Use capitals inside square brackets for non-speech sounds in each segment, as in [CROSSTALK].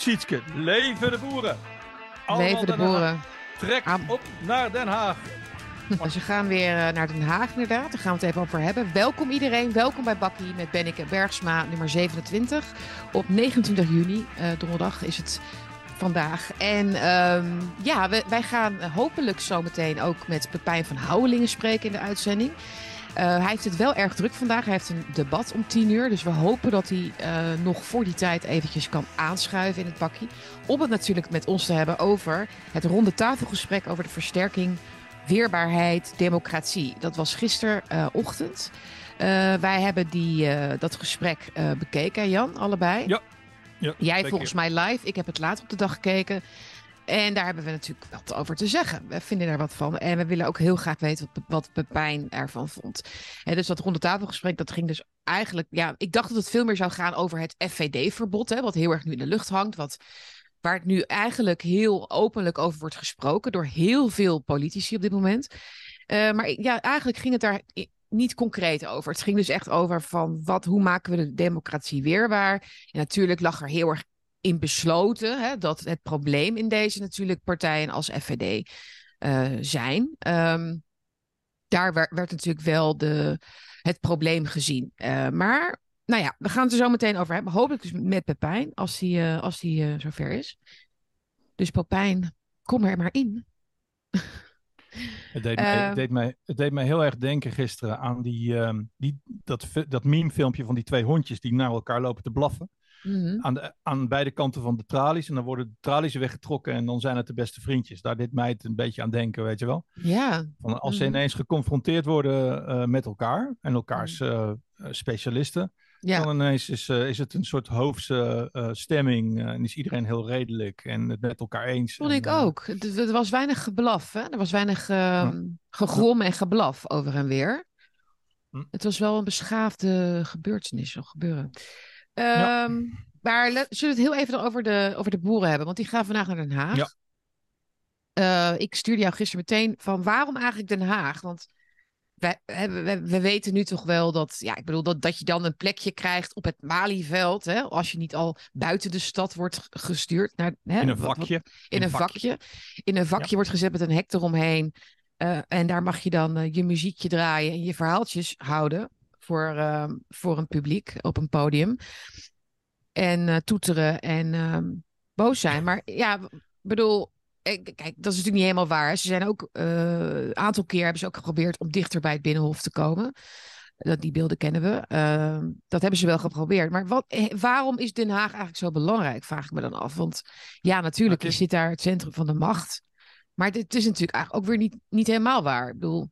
Sietske, leven de boeren. Leven de boeren. Trek op naar Den Haag. [LAUGHS] Dus we gaan weer eh, naar Den Haag inderdaad. Daar gaan we het even over hebben. Welkom iedereen. Welkom bij Bakkie met Benneke Bergsma, nummer 27. Op 29 juni, uh, donderdag, is het vandaag. En um, ja, we, wij gaan hopelijk zometeen ook met Pepijn van Houwelingen spreken in de uitzending. Uh, hij heeft het wel erg druk vandaag. Hij heeft een debat om 10 uur. Dus we hopen dat hij uh, nog voor die tijd eventjes kan aanschuiven in het bakkie. Om het natuurlijk met ons te hebben over het ronde tafelgesprek over de versterking, weerbaarheid, democratie. Dat was gisterochtend. Uh, wij hebben die, dat gesprek bekeken, Jan, allebei. Ja. ja Jij volgens mij live. Ik heb het later op de dag gekeken. En daar hebben we natuurlijk wat over te zeggen. We vinden daar wat van. En we willen ook heel graag weten wat, wat Pepijn ervan vond. En dus dat ronde tafelgesprek, dat ging dus eigenlijk... Ja, ik dacht dat het veel meer zou gaan over het FVD-verbod. Wat heel erg nu in de lucht hangt. Wat, waar het nu eigenlijk heel openlijk over wordt gesproken... door heel veel politici op dit moment. Uh, maar ja, eigenlijk ging het daar niet concreet over. Het ging dus echt over van wat, hoe maken we de democratie weerbaar. En natuurlijk lag er heel erg in besloten hè, dat het probleem in deze natuurlijk partijen als FVD uh, zijn. Um, daar werd, werd, natuurlijk wel de, het probleem gezien. Uh, maar nou ja, we gaan het er zo meteen over hebben. Hopelijk dus met Pepijn, als die, uh, als die zover is. Dus Pepijn, kom er maar in. [LAUGHS] Het deed, het, deed mij, het deed mij heel erg denken gisteren aan die, um, die, dat, dat meme-filmpje van die twee hondjes die naar elkaar lopen te blaffen. Mm -hmm. aan, de, aan beide kanten van de tralies. En dan worden de tralies weggetrokken en dan zijn het de beste vriendjes. Daar deed mij het een beetje aan denken, weet je wel. Ja. Van als ze mm -hmm. ineens geconfronteerd worden uh, met elkaar en elkaars uh, specialisten. Ja. Dan ineens is, uh, is het een soort hoofdse stemming en is iedereen heel redelijk en het met elkaar eens. Vond ik ook. Er was weinig geblaf, hè? er was weinig ja. gegrom en geblaf over en weer. Hm. Het was wel een beschaafde gebeurtenis, of gebeuren. Um, ja. Maar zullen we het heel even over de, over de boeren hebben? Want die gaan vandaag naar Den Haag. Ja. Uh, ik stuurde jou gisteren meteen van waarom eigenlijk Den Haag? Want wij, we, we, weten nu toch wel dat, ja, ik bedoel, dat, dat je dan een plekje krijgt op het Malieveld. Hè, als je niet al buiten de stad wordt gestuurd. Naar, hè, in een vakje. Wat, in, in, een vakje. vakje. In een vakje ja. wordt gezet met een hek eromheen. Uh, en daar mag je dan uh, je muziekje draaien en je verhaaltjes houden voor, uh, voor een publiek op een podium. En uh, toeteren en uh, boos zijn. Maar ja, bedoel, kijk, dat is natuurlijk niet helemaal waar. Ze zijn ook een aantal keer hebben ze ook geprobeerd om dichter bij het Binnenhof te komen. Dat, die beelden kennen we. dat hebben ze wel geprobeerd. Maar wat, eh, waarom is Den Haag eigenlijk zo belangrijk, vraag ik me dan af. Want ja, natuurlijk, is... je zit daar het centrum van de macht. Maar het is natuurlijk eigenlijk ook weer niet, niet helemaal waar. Ik bedoel,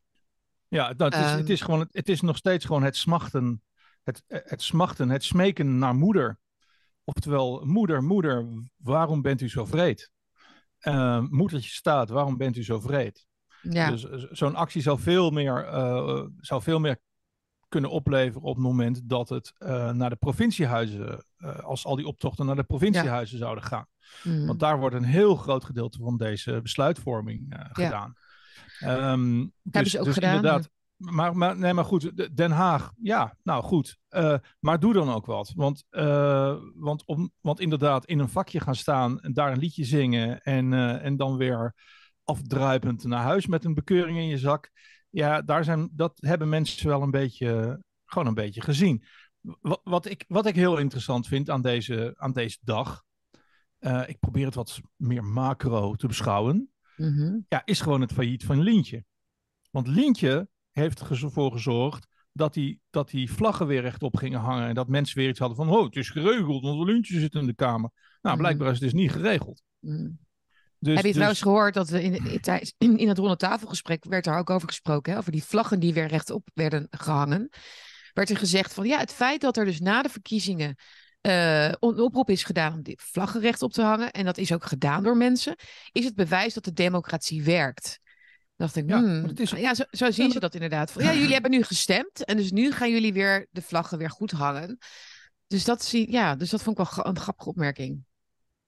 ja, dat is, um, het, is gewoon, het is nog steeds gewoon het smachten, het, het smachten, het smeken naar moeder. Oftewel, moeder, moeder, waarom bent u zo vreed? Uh, moedertje staat, waarom bent u zo vreed? Ja. Dus zo'n actie zou veel, meer, uh, zou veel meer kunnen opleveren op het moment dat het uh, naar de provinciehuizen, als al die optochten naar de provinciehuizen ja. zouden gaan. Mm. Want daar wordt een heel groot gedeelte van deze besluitvorming gedaan. Ja. Um, Hebben dus, ze ook dus gedaan. Inderdaad, maar, maar, nee, maar goed, Den Haag, ja, nou goed. Uh, maar doe dan ook wat. Want, uh, want, om, want inderdaad, in een vakje gaan staan en daar een liedje zingen en, uh, en dan weer afdruipend naar huis met een bekeuring in je zak. Ja, daar zijn, dat hebben mensen wel een beetje, gewoon een beetje gezien. Wat, wat, ik, wat ik heel interessant vind aan deze, aan deze dag, ik probeer het wat meer macro te beschouwen. Mm -hmm. Ja, is gewoon het failliet van Lientje. Want Lientje heeft ervoor gezorgd dat die, dat die vlaggen weer rechtop gingen hangen. En dat mensen weer iets hadden van, oh, het is geregeld, want Lientje zit in de kamer. Nou, Mhm. blijkbaar is het dus niet geregeld. Mm. Dus, Heb je dus- trouwens gehoord dat we in, in, in het ronde tafelgesprek werd daar ook over gesproken, hè? over die vlaggen die weer rechtop werden gehangen. Werd er gezegd van ja, het feit dat er dus na de verkiezingen eh, een oproep is gedaan om die vlaggen rechtop te hangen, en dat is ook gedaan door mensen, is het bewijs dat de democratie werkt. dacht ik, Ja, hmm, is- ja, zo, zo zien ze dat inderdaad. Ja, jullie hebben nu gestemd en dus nu gaan jullie weer de vlaggen weer goed hangen. Dus dat, zie, ja, dus dat vond ik wel een grappige opmerking.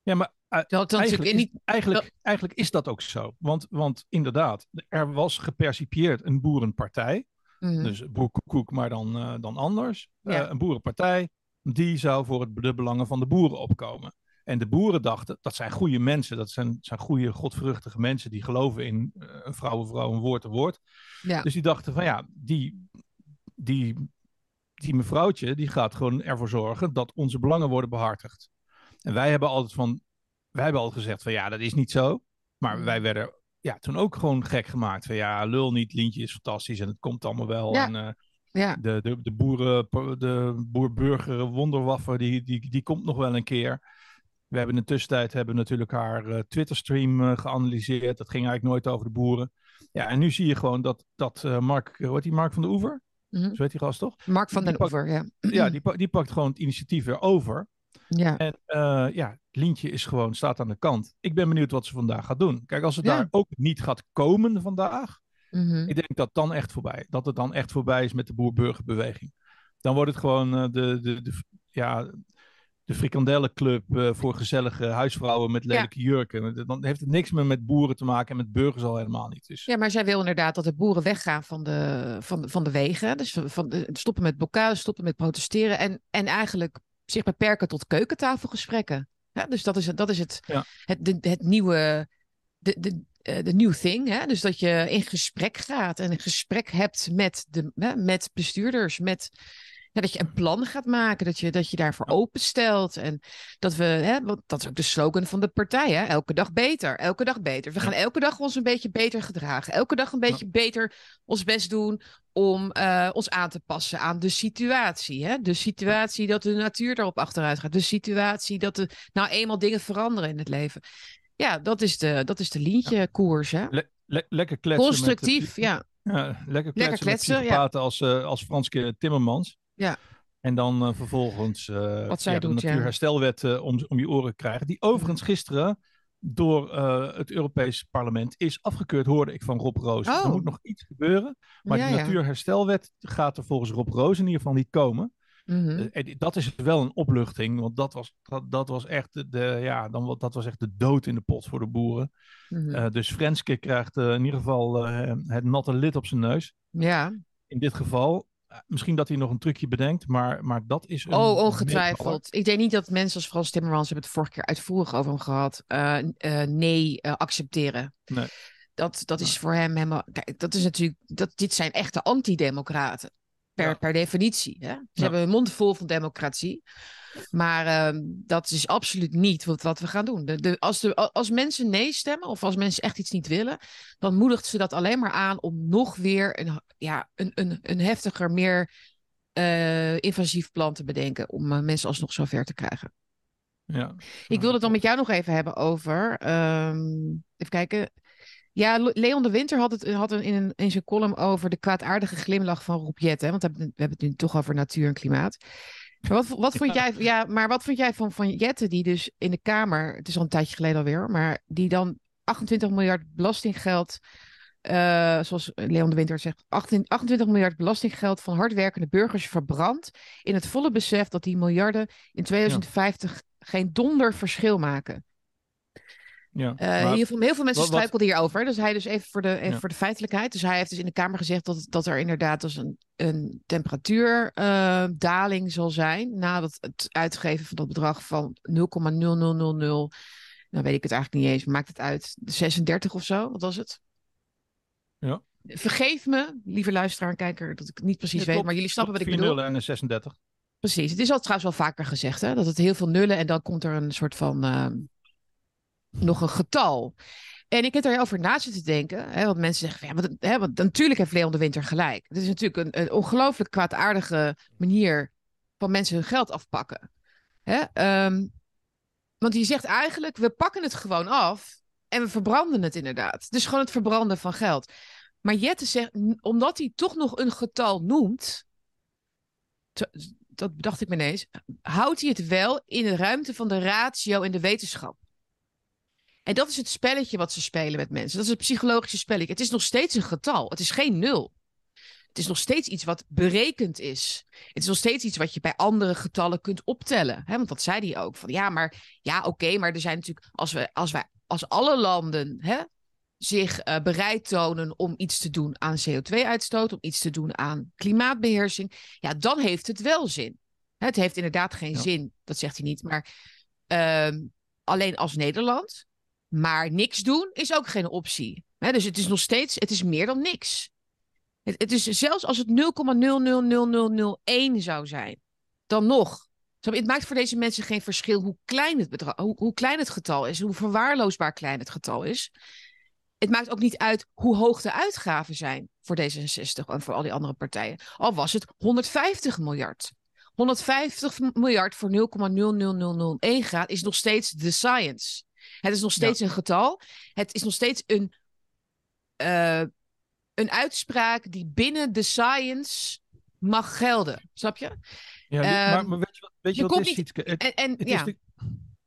ja, maar uh, eigenlijk, natuurlijk is, eigenlijk, eigenlijk is dat ook zo. Want, want inderdaad, er was gepercipieerd een boerenpartij. Mhm. Dus boerkoekoek, maar dan, eh, dan anders. Ja. Eh, een boerenpartij, die zou voor het, de belangen van de boeren opkomen. En de boeren dachten, dat zijn goede mensen, dat zijn, zijn goede, godvruchtige mensen die geloven in uh, een vrouw, een vrouw, een woord, een woord. Ja. Dus die dachten van ja, die, die, die mevrouwtje, die gaat gewoon ervoor zorgen dat onze belangen worden behartigd. En wij hebben altijd van, wij hebben altijd gezegd van ja, dat is niet zo. Maar Mm. wij werden ja, toen ook gewoon gek gemaakt van ja, lul niet, Lientje is fantastisch en het komt allemaal wel. Ja. En, eh, Ja, de, de, de, boeren, de boer-burger wonderwaffe, die, die, die komt nog wel een keer. We hebben in de tussentijd hebben natuurlijk haar eh, Twitter-stream eh, geanalyseerd. Dat ging eigenlijk nooit over de boeren. Ja, en nu zie je gewoon dat, dat eh, Mark, hoe heet die, Mark van de Oever? Mhm. Zo heet die gast toch? Mark van Die den pakt- Oever, ja. Ja, die, die pakt gewoon het initiatief weer over. ja. En ja, Lientje is gewoon, staat aan de kant. Ik ben benieuwd wat ze vandaag gaat doen. Kijk, als het Ja. daar ook niet gaat komen vandaag, Mhm. ik denk dat dan echt voorbij. Dat het dan echt voorbij is met de boer-burgerbeweging. Dan wordt het gewoon eh, de, de, de, ja, de frikandellenclub eh, voor gezellige huisvrouwen met lelijke jurken. Dan heeft het niks meer met boeren te maken en met burgers al helemaal niet. Dus Ja, maar zij wil inderdaad dat de boeren weggaan van de, van, van de wegen. Dus van, de, stoppen met blokkades, stoppen met protesteren. En, en eigenlijk zich beperken tot keukentafelgesprekken. Ja, dus dat is, het- dat is het, Ja. het, de, het nieuwe, de, de, de new thing. Hè? Dus dat je in gesprek gaat en een gesprek hebt met, de, hè, met bestuurders. Met, ja, dat je een plan gaat maken, dat je, dat je daarvoor openstelt. En dat we, hè, want dat is ook de slogan van de partij, hè? elke dag beter, elke dag beter. We gaan elke dag ons een beetje beter gedragen, elke dag een beetje beter ons best doen om eh, ons aan te passen aan de situatie. Hè? De situatie dat de natuur erop achteruit gaat, de situatie dat er nou eenmaal dingen veranderen in het leven. Ja, dat is de, dat is de lientje koers. Hè? le- le- lekker kletsen. met de- Constructief, ja. Ja, lekker kletsen, kletsen, met ja. psychopaten als, eh, als Franske Timmermans. Ja. En dan eh, vervolgens eh, Wat zij ja, de doet. Natuurherstelwet om, om je oren krijgen. Die overigens gisteren door het Europees Parlement is afgekeurd, hoorde ik van Rob Roos. Oh. Er moet nog iets gebeuren. Maar ja, ja. Natuurherstelwet gaat er volgens Rob Roos in ieder geval niet komen. Mhm. Eh, en dat is wel een opluchting, want dat was, dat, dat was echt de, de- ja, dan, dat was echt de dood in de pot voor de boeren. Mhm. Eh, dus Frenske krijgt eh, in ieder geval het natte lid op zijn neus. ja. In dit geval, misschien dat hij nog een trucje bedenkt, maar, maar dat is een Oh, meevaller. ongetwijfeld. Ik denk niet dat mensen als Frans Timmermans hebben het vorige keer uitvoerig over hem gehad. eh, eh, nee, accepteren. Nee. Dat, dat is voor hem helemaal. Kijk, dat is natuurlijk. Dat, dit zijn echte antidemocraten. Per, Ja. per definitie. Hè? Ze Ja. hebben hun mond vol van democratie. Maar ehm, dat is absoluut niet wat, wat we gaan doen. De, de, als, de, als mensen nee stemmen, of als mensen echt iets niet willen, dan moedigt ze dat alleen maar aan om nog weer een, ja, een, een, een heftiger, meer eh, invasief plan te bedenken. Om eh, mensen alsnog zover te krijgen. Ja. Ik wilde het dan met jou nog even hebben over. ehm, even kijken. Ja, Le- Leon de Winter had het had een, in, een, in zijn column over de kwaadaardige glimlach van Rob Jet, hè? Want we hebben, het- nu toch over natuur en klimaat. Maar wat, wat vond jij, ja, maar wat vond jij van, van Jette, die dus in de Kamer, het is al een tijdje geleden alweer, maar die dan 28 miljard belastinggeld, eh, zoals Leon de Winter zegt, 18 28 miljard belastinggeld van hardwerkende burgers verbrandt in het volle besef dat die miljarden in 2050 geen donder verschil maken. Ja. Eh, maar- heel, veel, heel veel mensen wat- wat- struikelden hierover. Dus hij dus even voor de, even Ja. voor de feitelijkheid. Dus hij heeft dus in de Kamer gezegd dat, dat er inderdaad dus een, een temperatuurdaling zal zijn. Na dat, het uitgeven van dat bedrag van 0,0000. Nou weet ik het eigenlijk niet eens. Maakt het uit. 36 of zo? Wat was het? Ja. Vergeef me, lieve luisteraar en kijker, dat ik het niet precies Ja, weet. Maar jullie snappen wat ik 4 bedoel. nullen en een 36. Precies. Het is al trouwens wel vaker gezegd, hè? Dat het heel veel nullen en dan komt er een soort van ehm, nog een getal. En ik heb erover na zitten denken, hè, want mensen zeggen, ja, want, hè, natuurlijk heeft Leon de Winter gelijk. Het is natuurlijk een, ongelooflijk kwaadaardige manier van mensen hun geld afpakken. Hè? ehm, want je zegt eigenlijk, we pakken het gewoon af en we verbranden het inderdaad. Dus gewoon het verbranden van geld. Maar Jette zegt, omdat hij toch nog een getal noemt, dat bedacht ik me ineens, houdt hij het wel in de ruimte van de ratio en de wetenschap. En dat is het spelletje wat ze spelen met mensen. Dat is het psychologische spelletje. Het is nog steeds een getal. Het is geen nul. Het is nog steeds iets wat berekend is. Het is nog steeds iets wat je bij andere getallen kunt optellen. Hè? Want dat zei hij ook. Van ja, maar ja, oké, maar er zijn natuurlijk, als we, als wij, als alle landen hè, zich eh, bereid tonen om iets te doen aan CO2-uitstoot, om iets te doen aan klimaatbeheersing, ja, dan heeft het wel zin. Hè, Het heeft inderdaad geen Ja. zin, dat zegt hij niet, maar ehm, alleen als Nederland. Maar niks doen is ook geen optie. Dus het is nog steeds, het is meer dan niks. Het, het is zelfs als het 0,000001 zou zijn, dan nog. Het maakt voor deze mensen geen verschil hoe klein het, bedrag, hoe, hoe klein het getal is, hoe verwaarloosbaar klein het getal is. Het maakt ook niet uit hoe hoog de uitgaven zijn voor D66 en voor al die andere partijen. Al was het 150 miljard. 150 miljard voor 0,00001 graad is nog steeds de science. Het is nog steeds een getal. Het is nog steeds een, uh, een uitspraak die binnen de science mag gelden. Snap je? Ja, maar, ehm, maar, weet je wat, weet je, wat is? Niet... Het, en, en, het, ja. is de,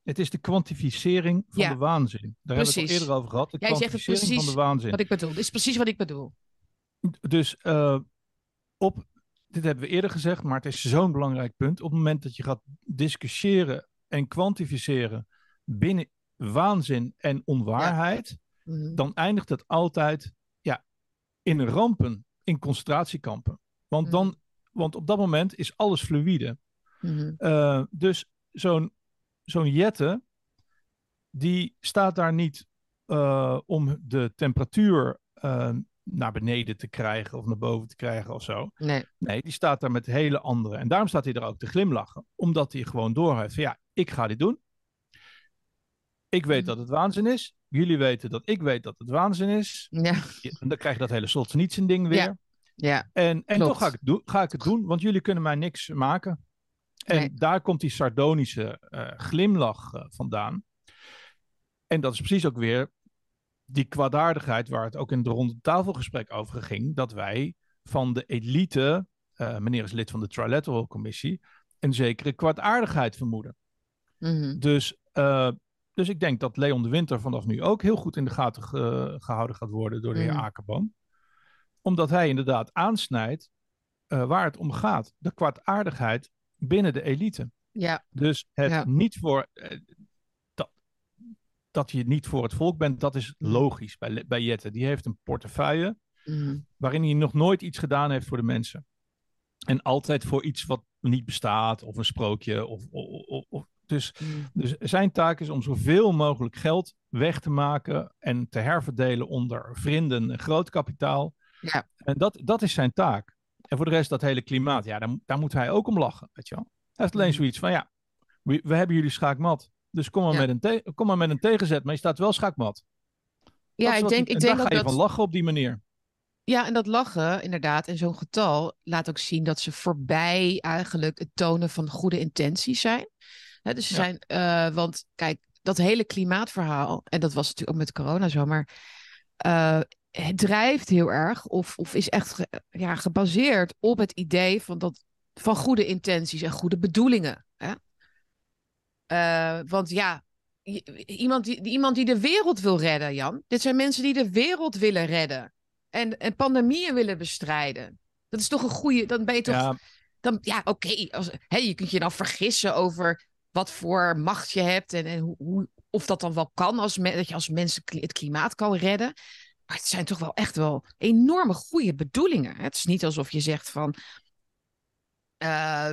het is de kwantificering van de waanzin. Daar precies. hebben we het al eerder over gehad. De Jij kwantificering zegt precies van de waanzin. Wat ik bedoel. Dit is precies wat ik bedoel. Dus uh, op, dit hebben we eerder gezegd, maar het is zo'n belangrijk punt. Op het moment dat je gaat discussiëren en kwantificeren binnen waanzin en onwaarheid, mhm. dan eindigt het altijd ja, in rampen, in concentratiekampen. Want, dan, mhm. want op dat moment is alles fluïde. Uh, dus zo'n zo'n jette, die staat daar niet uh, om de temperatuur uh, naar beneden te krijgen of naar boven te krijgen of zo. Nee. Nee, die staat daar met hele andere. En daarom staat hij er ook te glimlachen. Omdat hij gewoon doorheeft van ja, ik ga dit doen. Ik weet dat het waanzin is. Jullie weten dat ik weet dat het waanzin is. Ja. En dan krijg je dat hele Solzhenitsyn ding weer. Ja. ja. En, en toch ga ik, het ga ik het doen, want jullie kunnen mij niks maken. En daar komt die sardonische uh, glimlach uh, vandaan. En dat is precies ook weer die kwaadaardigheid waar het ook in het ronde tafelgesprek over ging. Dat wij van de elite, uh, meneer is lid van de Trilateral Commissie, een zekere kwaadaardigheid vermoeden. Mm -hmm. Dus dus ik denk dat Leon de Winter vanaf nu ook heel goed in de gaten gehouden gaat worden door de heer mm. Akerboom. Omdat hij inderdaad aansnijdt uh, waar het om gaat. De kwaadaardigheid binnen de elite. Ja. Dus het niet voor. Uh, dat, dat je niet voor het volk bent, dat is mm. logisch bij, bij Jette. Die heeft een portefeuille mm. waarin hij nog nooit iets gedaan heeft voor de mensen. En altijd voor iets wat niet bestaat, of een sprookje, of, of, of dus, mm. dus zijn taak is om zoveel mogelijk geld weg te maken en te herverdelen onder vrienden en groot kapitaal. Ja. En dat, dat is zijn taak. En voor de rest dat hele klimaat, ja, daar, daar moet hij ook om lachen, weet je wel. Hij heeft alleen mm. zoiets van, ja, we, we hebben jullie schaakmat. Dus kom maar, met een kom maar met een tegenzet, maar je staat wel schaakmat. Ja, ik denk, ik denk dat... van lachen op die manier. Ja, en dat lachen, inderdaad, en zo'n getal laat ook zien dat ze voorbij eigenlijk het tonen van goede intenties zijn dus ze zijn, uh, want kijk, dat hele klimaatverhaal, en dat was natuurlijk ook met corona zo, maar uh, het drijft heel erg, of, of is echt ja, gebaseerd op het idee van, dat, van goede intenties en goede bedoelingen. Hè? Uh, want ja, iemand die, iemand die de wereld wil redden, Jan. Dit zijn mensen die de wereld willen redden. En, en pandemieën willen bestrijden. Dat is toch een goede. Dan ben je toch. Ja. Dan, ja, oké. Okay, je kunt je dan vergissen over wat voor macht je hebt en, en hoe, of dat dan wel kan als dat je als mensen het klimaat kan redden. Maar het zijn toch wel echt wel enorme goede bedoelingen. Het is niet alsof je zegt van uh,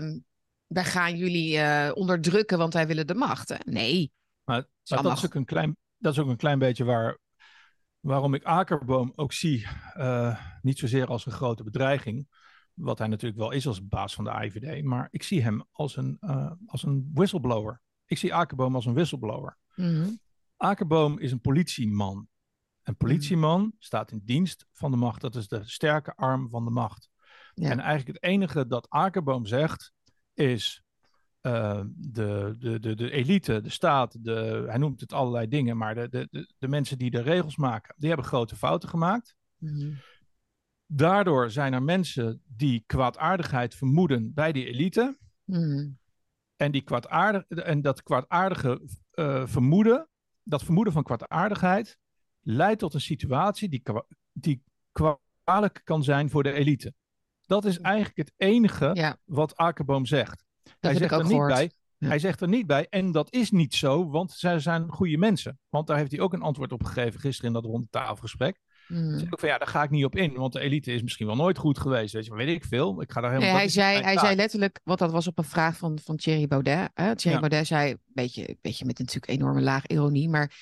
wij gaan jullie uh, onderdrukken, want wij willen de macht. Nee. Maar, maar dat, is ook een klein, dat is ook een klein beetje waar, waarom ik Akerboom ook zie. Uh, niet zozeer als een grote bedreiging. Wat hij natuurlijk wel is als baas van de IVD. Maar ik zie hem als een, uh, als een whistleblower. Ik zie Akerboom als een whistleblower. Mm Akerboom is een politieman. Een politieman mm staat in dienst van de macht. Dat is de sterke arm van de macht. Ja. En eigenlijk het enige dat Akerboom zegt is... Uh, de, de, de, de elite, de staat, de, hij noemt het allerlei dingen, maar de, de, de, de mensen die de regels maken, die hebben grote fouten gemaakt. Mm Daardoor zijn er mensen die kwaadaardigheid vermoeden bij die elite. Hmm. En, die kwaadaardige, en dat kwaadaardige uh, vermoeden, dat vermoeden van kwaadaardigheid, leidt tot een situatie die, die kwalijk kan zijn voor de elite. Dat is eigenlijk het enige wat Akerboom zegt. hij zegt er niet bij. Hij zegt er niet bij, en dat is niet zo, want zij zijn goede mensen. Want daar heeft hij ook een antwoord op gegeven gisteren in dat ronde Hmm. Ik van ja, daar ga ik niet op in, want de elite is misschien wel nooit goed geweest. Weet je, weet ik veel. Ik ga daar helemaal. Nee, hij zei, hij taak. zei letterlijk, want dat was op een vraag van, van Thierry Baudet. Hè? Thierry Ja. Baudet zei, een beetje, een beetje met natuurlijk enorme laag ironie, maar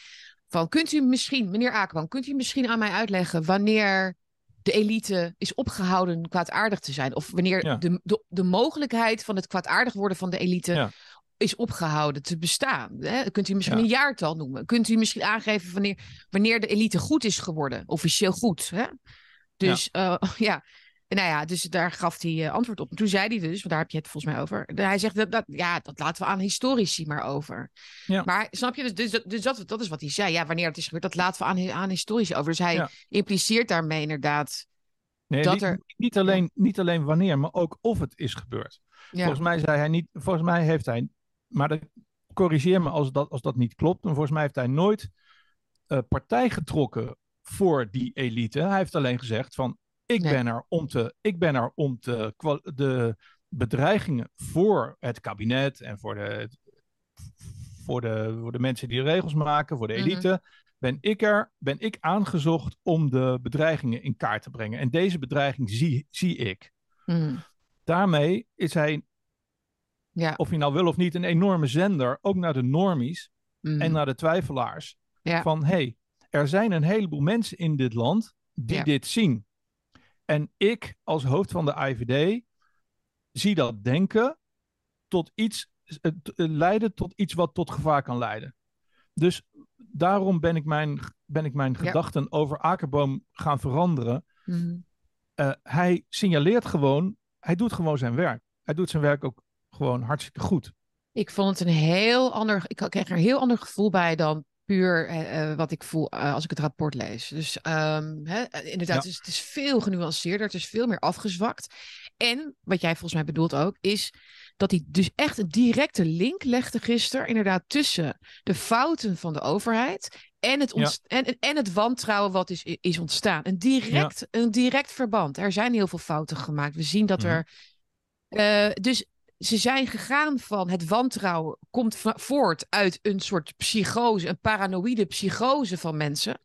van, kunt u misschien, meneer Akerman, kunt u misschien aan mij uitleggen wanneer de elite is opgehouden kwaadaardig te zijn? Of wanneer Ja. de, de, de mogelijkheid van het kwaadaardig worden van de elite Ja. Is opgehouden te bestaan? Hè? Kunt u misschien Ja. een jaartal noemen? Kunt u misschien aangeven wanneer, wanneer de elite goed is geworden? Officieel goed, hè? Dus ja. [LAUGHS] ja. Nou ja, dus daar gaf hij eh, antwoord op. En toen zei hij dus, want daar heb je het volgens mij over. Hij zegt dat, dat ja, dat laten we aan historici maar over. Ja. Maar snap je, dus, dus, dat- dus dat, dat is wat hij zei. Ja, wanneer het is gebeurd, dat laten we aan, aan historici over. Dus hij impliceert daarmee inderdaad. Nee, dat niet, er- niet, alleen, niet alleen wanneer, maar ook of het is gebeurd. Ja, Volgens mij zei hij niet, volgens mij heeft hij, maar dat, corrigeer me als dat, als dat niet klopt. En volgens mij heeft hij nooit eh, partij getrokken voor die elite. Hij heeft alleen gezegd van, ik, Nee. ben, er om te, ik ben er om te, de bedreigingen voor het kabinet en voor de, voor de, voor de mensen die de regels maken, voor de Mhm. elite. Ben ik er, ben ik aangezocht om de bedreigingen in kaart te brengen. En deze bedreiging zie, zie ik. Mhm. Daarmee is hij ja. of je nou wil of niet, een enorme zender, ook naar de normies mhm. en naar de twijfelaars. Ja. Van hé, hey, er zijn een heleboel mensen in dit land die Ja. dit zien. En ik als hoofd van de IVD zie dat denken tot iets, leiden tot iets wat tot gevaar kan leiden. Dus daarom ben ik mijn, ben ik mijn Ja. gedachten over Akerboom gaan veranderen. Mhm. Eh, hij signaleert gewoon, hij doet gewoon zijn werk. Hij doet zijn werk ook gewoon hartstikke goed. Ik vond het een heel ander. Ik kreeg er een heel ander gevoel bij dan puur eh, eh, wat ik voel eh, als ik het rapport lees. Dus ehm, hè, inderdaad, Ja. het, is, het is veel genuanceerder, het is veel meer afgezwakt. En wat jij volgens mij bedoelt ook, is dat hij dus echt een directe link legde gisteren, inderdaad, tussen de fouten van de overheid en het, en, het wantrouwen wat is, is ontstaan. Een direct, een direct verband. Er zijn heel veel fouten gemaakt. We zien dat Mhm. er. dus ze zijn gegaan van het wantrouwen komt voort uit een soort psychose, een paranoïde psychose van mensen.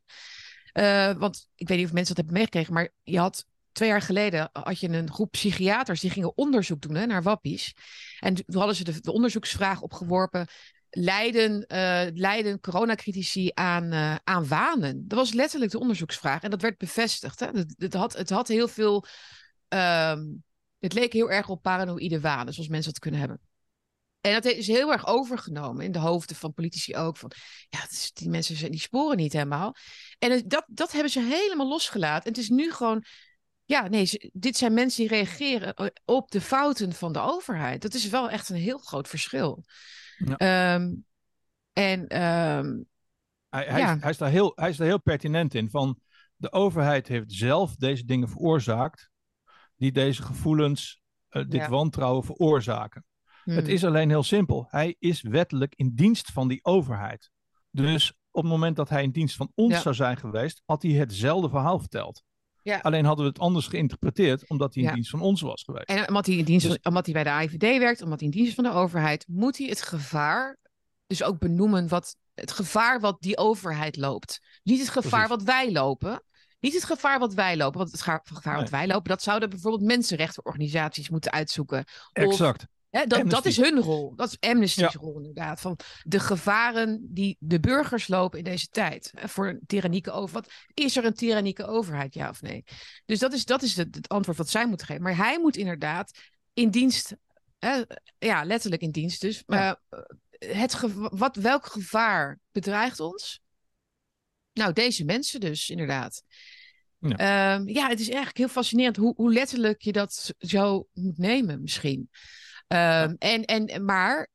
Eh, want ik weet niet of mensen dat hebben meegekregen, maar je had twee jaar geleden had je een groep psychiaters die gingen onderzoek doen hè, naar wappies. En toen hadden ze de, de onderzoeksvraag opgeworpen. Leiden, eh, leiden coronacritici aan, eh, aan wanen? Dat was letterlijk de onderzoeksvraag. En dat werd bevestigd. Hè? Het, het, had, het had heel veel. ehm, het leek heel erg op paranoïde wanen, zoals mensen dat kunnen hebben. En dat is heel erg overgenomen in de hoofden van politici ook. Van, ja, is- die mensen zijn- die sporen niet helemaal. En dat, dat hebben ze helemaal losgelaten. En het is nu gewoon. Ja, nee, ze- dit zijn mensen die reageren eh, op de fouten van de overheid. Dat is wel echt een heel groot verschil. Ja. Ehm, en ehm, Hij, hij, Ja. is, hij, is daar heel, hij is daar heel pertinent in. Van de overheid heeft zelf deze dingen veroorzaakt. Die deze gevoelens, eh, dit Ja. wantrouwen veroorzaken. Het hmm, is alleen heel simpel. Hij is wettelijk in dienst van die overheid. Dus op het moment dat hij in dienst van ons Ja. zou zijn geweest, had hij hetzelfde verhaal verteld. Ja. Alleen hadden we het anders geïnterpreteerd, omdat hij in Ja. dienst van ons was geweest. En omdat hij, in dienst, Dus- omdat hij bij de AIVD werkt, omdat hij in dienst van de overheid, moet hij het gevaar dus ook benoemen wat het gevaar wat die overheid loopt. Niet het gevaar Precies. wat wij lopen. Niet het gevaar wat wij lopen. Want het gevaar, wat wij lopen, dat zouden bijvoorbeeld mensenrechtenorganisaties moeten uitzoeken. Of, Exact. hè, dat, dat is hun rol. Dat is Amnesty's rol inderdaad. Van de gevaren die de burgers lopen in deze tijd. Voor een tyrannieke over. Wat, is er een tyrannieke overheid, ja of nee? Dus dat is, dat is het, het antwoord wat zij moeten geven. Maar hij moet inderdaad in dienst, hè, ja, letterlijk in dienst dus. Ja. eh, het wat, welk gevaar bedreigt ons? Nou, deze mensen dus, inderdaad. Ja. Ehm, ja, het is eigenlijk heel fascinerend hoe, hoe letterlijk je dat zo moet nemen, misschien. Ehm, en, en, maar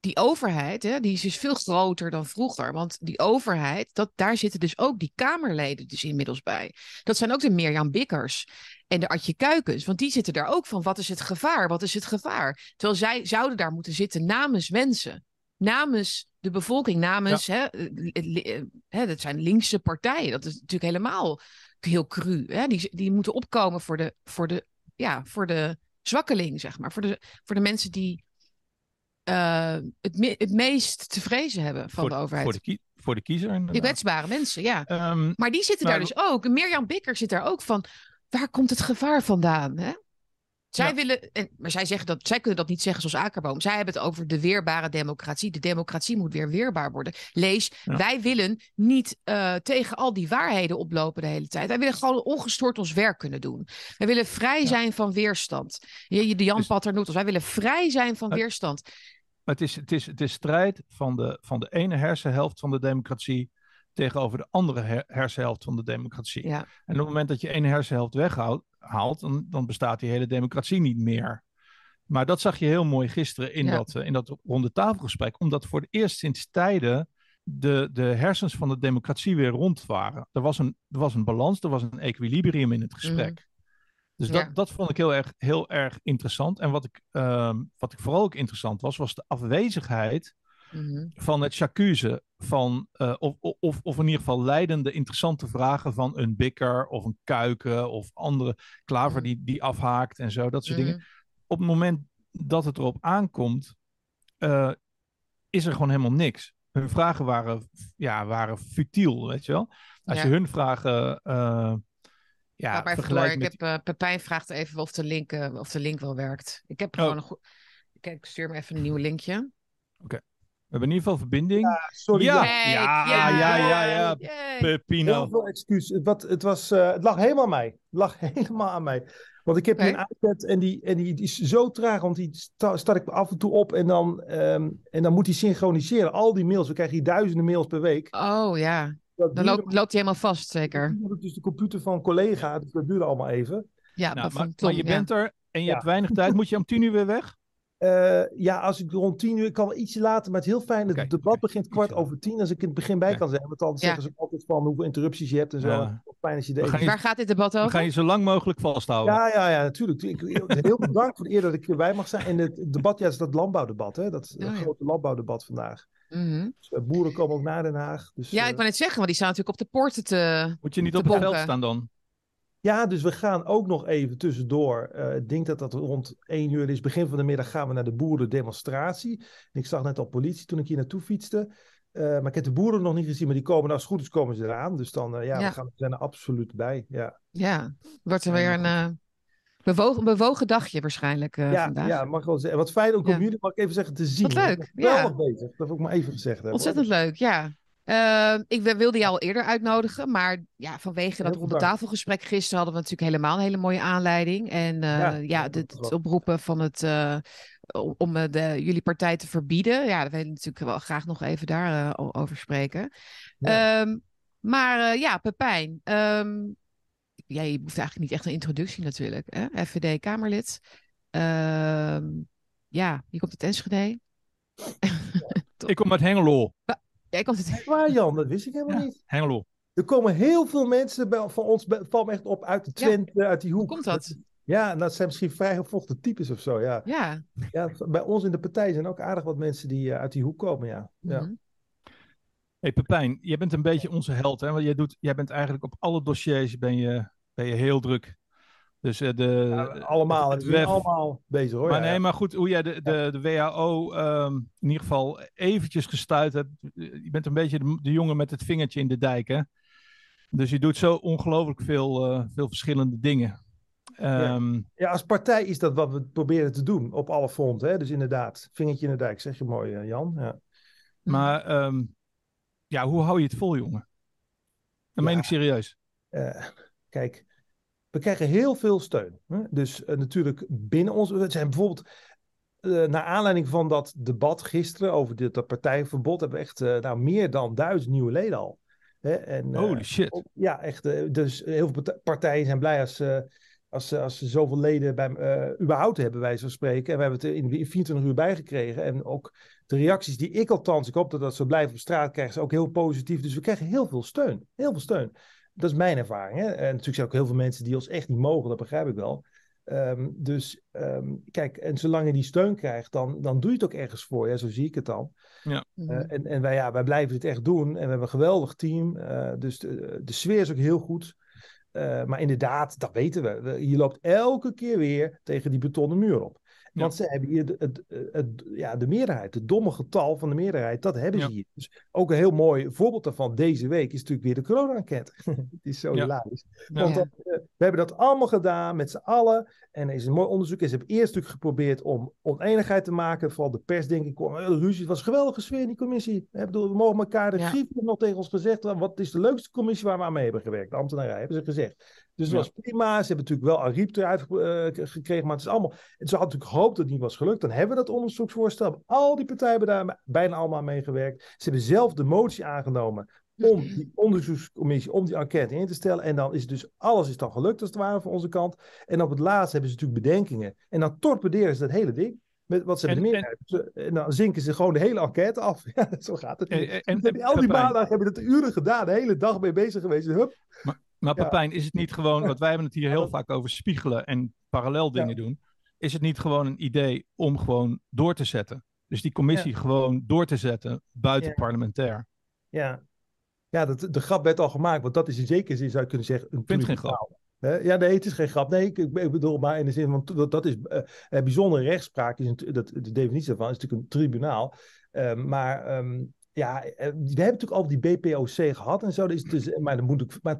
die overheid, hè, die is dus veel groter dan vroeger. Want die overheid, dat, daar zitten dus ook die Kamerleden dus inmiddels bij. Dat zijn ook de Mirjam Bikkers en de Adje Kuikens. Want die zitten daar ook van, wat is het gevaar? Wat is het gevaar? Terwijl zij zouden daar moeten zitten namens mensen. Namens de bevolking, namens, hè, eh, eh, hè, dat zijn linkse partijen. Dat is natuurlijk helemaal heel cru. Hè? Die, die moeten opkomen voor de, voor de, ja, voor de zwakkeling, zeg maar. Voor de, voor de mensen die eh, het, me- het meest te vrezen hebben van voor, de overheid. Voor de, voor de kiezer. Die inderdaad. kwetsbare mensen, ja. Ehm, Maar die zitten daar dus ook. Mirjam Bikker zit daar ook van. Waar komt het gevaar vandaan? Hè? Zij Ja. willen, en, maar zij, zeggen dat, zij kunnen dat niet zeggen zoals Akerboom. Zij hebben het over de weerbare democratie. De democratie moet weer weerbaar worden. Lees, Ja. wij willen niet eh, tegen al die waarheden oplopen de hele tijd. Wij willen gewoon ongestoord ons werk kunnen doen. Wij willen vrij Ja. zijn van weerstand. Je, de Jan Dus- Patter noemt. Wij willen vrij zijn van Het- weerstand. Het is, het, is, het is strijd van de, van de ene hersenhelft van de democratie tegenover de andere her- hersenhelft van de democratie. En op het moment dat je één hersenhelft weghaalt, haalt, dan, dan bestaat die hele democratie niet meer. Maar dat zag je heel mooi gisteren in, Ja. dat, eh, in dat ronde tafelgesprek. Omdat voor het eerst sinds tijden de, de hersens van de democratie weer rond waren. Er was een, er was een balans, er was een equilibrium in het gesprek. Dus dat, Ja. dat vond ik heel erg, heel erg interessant. En wat ik, ehm, wat ik vooral ook interessant was, was de afwezigheid Mhm. van het chacuse van, eh, of, of, of in ieder geval leidende interessante vragen van een bikker of een kuiken of andere klaver Mhm. die, die afhaakt en zo, dat soort Mhm. dingen. Op het moment dat het erop aankomt, eh, is er gewoon helemaal niks. Hun vragen waren, ja, waren futiel, weet je wel. Als Ja. je hun vragen uh, ja, maar Ik heb, Pepijn vraagt even of de, link, of de link wel werkt. Ik heb Oh. gewoon een goed... Kijk, ik stuur me even een nieuw linkje. We hebben in ieder geval verbinding. Sorry, Ja. Ja, ja, ja, ja. Pepino. Heel veel excuus. Het, wat, het, was, eh, het lag helemaal aan mij. Het lag [LAUGHS] helemaal aan mij. Want ik heb een iPad en, die, en die, die is zo traag, want die sta, start ik af en toe op en dan, ehm, en dan moet hij synchroniseren. Al die mails, we krijgen hier duizenden mails per week. Oh ja, Dat dan loopt, loopt hij helemaal vast, zeker. Dus de computer van een collega, dus dat duurde allemaal even. Ja, Nou, dat maar, van maar je ja. bent er en je Ja. hebt weinig tijd. Moet je om tien uur weer weg? Eh, ja, als ik rond tien uur, ik kan wel ietsje later, maar het is heel fijn. Het debat begint kwart over tien, als ik in het begin bij kan zijn. Want dan Ja. zeggen ze altijd van hoeveel interrupties je hebt en zo. Ja. Fijn als je je- Waar gaat dit debat We over? gaan je zo lang mogelijk vasthouden. Ja, ja, ja, natuurlijk. Ik, heel bedankt voor de eer dat ik erbij mag zijn. En het debat, ja, is dat landbouwdebat, hè? Dat Oh, ja. grote landbouwdebat vandaag. Mhm. Dus, eh, boeren komen ook naar Den Haag. Dus, Ja, eh, ik wou net zeggen, want die staan natuurlijk op de poorten te... Moet je niet op het veld staan dan? Ja, dus we gaan ook nog even tussendoor. eh, ik denk dat dat rond één uur is. Begin van de middag gaan we naar de boerendemonstratie. En ik zag net al politie toen ik hier naartoe fietste. Eh, maar ik heb de boeren nog niet gezien, maar die komen, nou, als het goed is, komen ze eraan. Dus dan, eh, ja, Ja. we gaan, we zijn er absoluut bij. Ja, Ja, wordt er Ja, weer een bewogen, bewogen dagje waarschijnlijk ja, vandaag. ja, mag ik wel zeggen. Wat fijn om Ja. jullie, mag ik even zeggen, te zien. Wat leuk, ja. Wel bezig, dat heb ik maar even gezegd. hebben, Ontzettend leuk, ja. Eh, ik wi- wilde jou al eerder uitnodigen, maar ja, vanwege dat Heel ronde bedankt. tafelgesprek gisteren hadden we natuurlijk helemaal een hele mooie aanleiding. En eh, Ja, dit- het oproepen van het, eh, om- eh, de, jullie partij te verbieden. Ja, daar wil ik natuurlijk wel graag nog even daar over spreken. Ja. Ehm, maar eh, ja, Pepijn, ehm, ja, je hoeft eigenlijk niet echt een introductie natuurlijk. Hè? FVD-Kamerlid. Ehm, ja, je komt uit Enschede. Ik kom uit Hengelo. [LAUGHS] Jij komt. Echt waar, Jan, dat wist ik helemaal Ja. niet. Hengelo. Er komen heel veel mensen bij, van ons, valt me echt op, uit de Ja. Twente, uit die hoek. Hoe komt dat? Ja, dat zijn misschien vrij gevochten types of zo, ja. Ja. ja. Bij ons in de partij zijn ook aardig wat mensen die eh, uit die hoek komen, ja. ja. Mhm. Hey Pepijn, jij bent een beetje onze held. Hè? Want jij, doet, jij bent eigenlijk op alle dossiers ben je, ben je heel druk. Dus eh, de, Ja, allemaal, het allemaal bezig hoor. Maar ja, nee, maar goed, hoe jij de, de, de WHO ehm, in ieder geval eventjes gestuurd hebt. Je bent een beetje de, de jongen met het vingertje in de dijk, hè? Dus je doet zo ongelooflijk veel, eh, veel verschillende dingen. Ehm, Ja, als partij is dat wat we proberen te doen op alle fronten. Hè? Dus inderdaad, vingertje in de dijk, zeg je mooi, eh, Jan. Ja. Maar ehm, ja, hoe hou je het vol, jongen? Dat meen ik serieus. Kijk, we krijgen heel veel steun. Hè? Dus eh, natuurlijk binnen ons. We zijn bijvoorbeeld. eh, naar aanleiding van dat debat gisteren over dit, dat partijverbod. hebben we echt eh, nou, meer dan duizend nieuwe leden al. Hè? En, Holy shit. op- ja, echt. dus heel veel partij- partijen zijn blij als, als, ze- als ze zoveel leden bij, überhaupt hebben, wij zo spreken. En we hebben het in, in 24 uur bijgekregen. En ook de reacties die ik althans, ik hoop dat dat zo blijft op straat, krijgen ze ook heel positief. Dus we krijgen heel veel steun. Heel veel steun. Dat is mijn ervaring. Hè? En natuurlijk zijn er ook heel veel mensen die ons echt niet mogen, dat begrijp ik wel. Ehm, dus ehm, kijk, en zolang je die steun krijgt, dan, dan doe je het ook ergens voor. Ja, zo zie ik het dan. Mhm. Eh, en en wij, ja, wij blijven het echt doen. En we hebben een geweldig team. Eh, dus de, de sfeer is ook heel goed. Eh, maar inderdaad, dat weten we. We- Je loopt elke keer weer tegen die betonnen muur op. Want ze hebben hier de, het, het, ja, de meerderheid, het domme getal van de meerderheid, dat hebben ze Ja. hier. Dus ook een heel mooi voorbeeld daarvan deze week is natuurlijk weer de corona-enquête. [LAUGHS] Het is zo Ja. hilarisch. Want dat, eh, we hebben dat allemaal gedaan met z'n allen. En er is een mooi onderzoek. En ze hebben eerst natuurlijk geprobeerd om oneenigheid te maken. Vooral de pers, denk ik, kwam, eh, ruzie. Het was een geweldige sfeer in die commissie. Ik bedoel, we mogen elkaar de grief nog tegen ons gezegd. Wat is de leukste commissie waar we aan mee hebben gewerkt? De ambtenarij, hebben ze gezegd. Dus Ja. was prima. Ze hebben natuurlijk wel Ariep eruit eh, gekregen. Maar het is allemaal... Ze hadden natuurlijk gehoopt dat het niet was gelukt. Dan hebben we dat onderzoeksvoorstel. Al die partijen hebben daar bijna allemaal aan meegewerkt. Ze hebben zelf de motie aangenomen om die onderzoekscommissie, om die enquête in te stellen. En dan is dus alles is dan gelukt als het ware van onze kant. En op het laatst hebben ze natuurlijk bedenkingen. En dan torpederen ze dat hele ding. Met wat ze En- hebben. Ze- En dan zinken ze gewoon de hele enquête af. [LAUGHS] Ja, zo gaat het. En, en, Dus en- al die maandag hebben dat uren gedaan. De hele dag mee bezig geweest. Hup. Maar Ja. Pepijn, is het niet gewoon, want wij hebben het hier heel [LAUGHS] vaak over spiegelen en parallel dingen doen. Is het niet gewoon een idee om gewoon door te zetten? Dus die commissie gewoon door te zetten buiten Ja. parlementair. Ja, ja dat, de grap werd al gemaakt. Want dat is in zekere zin, zou je kunnen zeggen, een vind het geen. Hè? Ja, nee, het is geen grap. Nee, ik, ik bedoel maar in de zin van dat, dat is eh, bijzondere rechtspraak. Is een, dat, de definitie daarvan is natuurlijk een tribunaal. Ehm, maar ehm, ja, eh, we hebben natuurlijk al die BPOC gehad en zo. Dus, dus, maar, dan moet ik, maar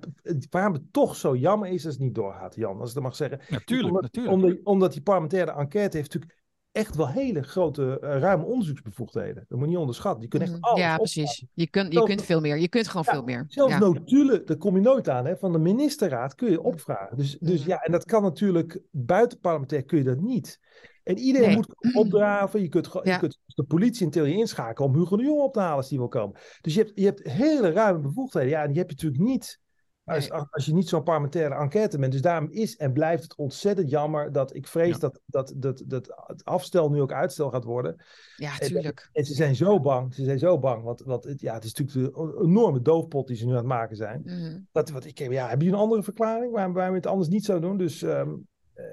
waarom het toch zo jammer is als het niet doorgaat, Jan, als ik dat mag zeggen. Natuurlijk, omdat, natuurlijk. Omdat, omdat die parlementaire enquête heeft natuurlijk echt wel hele grote, eh, ruime onderzoeksbevoegdheden. Dat moet je niet onderschatten. Die kunnen echt Mhm. alles Ja, precies. Je kunt, je Zelfs- kunt veel meer. Je kunt gewoon Ja, veel meer. Zelfs Ja. notulen, daar kom je nooit aan, hè, van de ministerraad kun je opvragen. Dus, dus Mhm. ja, en dat kan natuurlijk buitenparlementair kun je dat niet. En iedereen Nee. moet opdraven. Je kunt, Ja. je kunt de politie in theorie inschakelen om Hugo de Jong op te halen als die wil komen. Dus je hebt, je hebt hele ruime bevoegdheden. Ja, en die heb je natuurlijk niet als, Nee. als je niet zo'n parlementaire enquête bent. Dus daarom is en blijft het ontzettend jammer dat ik vrees Ja. dat, dat, dat, dat het afstel nu ook uitstel gaat worden. Ja, tuurlijk. En ze zijn zo bang. Ze zijn zo bang. Want, want het, ja, het is natuurlijk een enorme doofpot die ze nu aan het maken zijn. Mhm. Dat, wat ik, heb- ja, heb je een andere verklaring waarom waarom we het anders niet zo doen? Dus ehm, eh,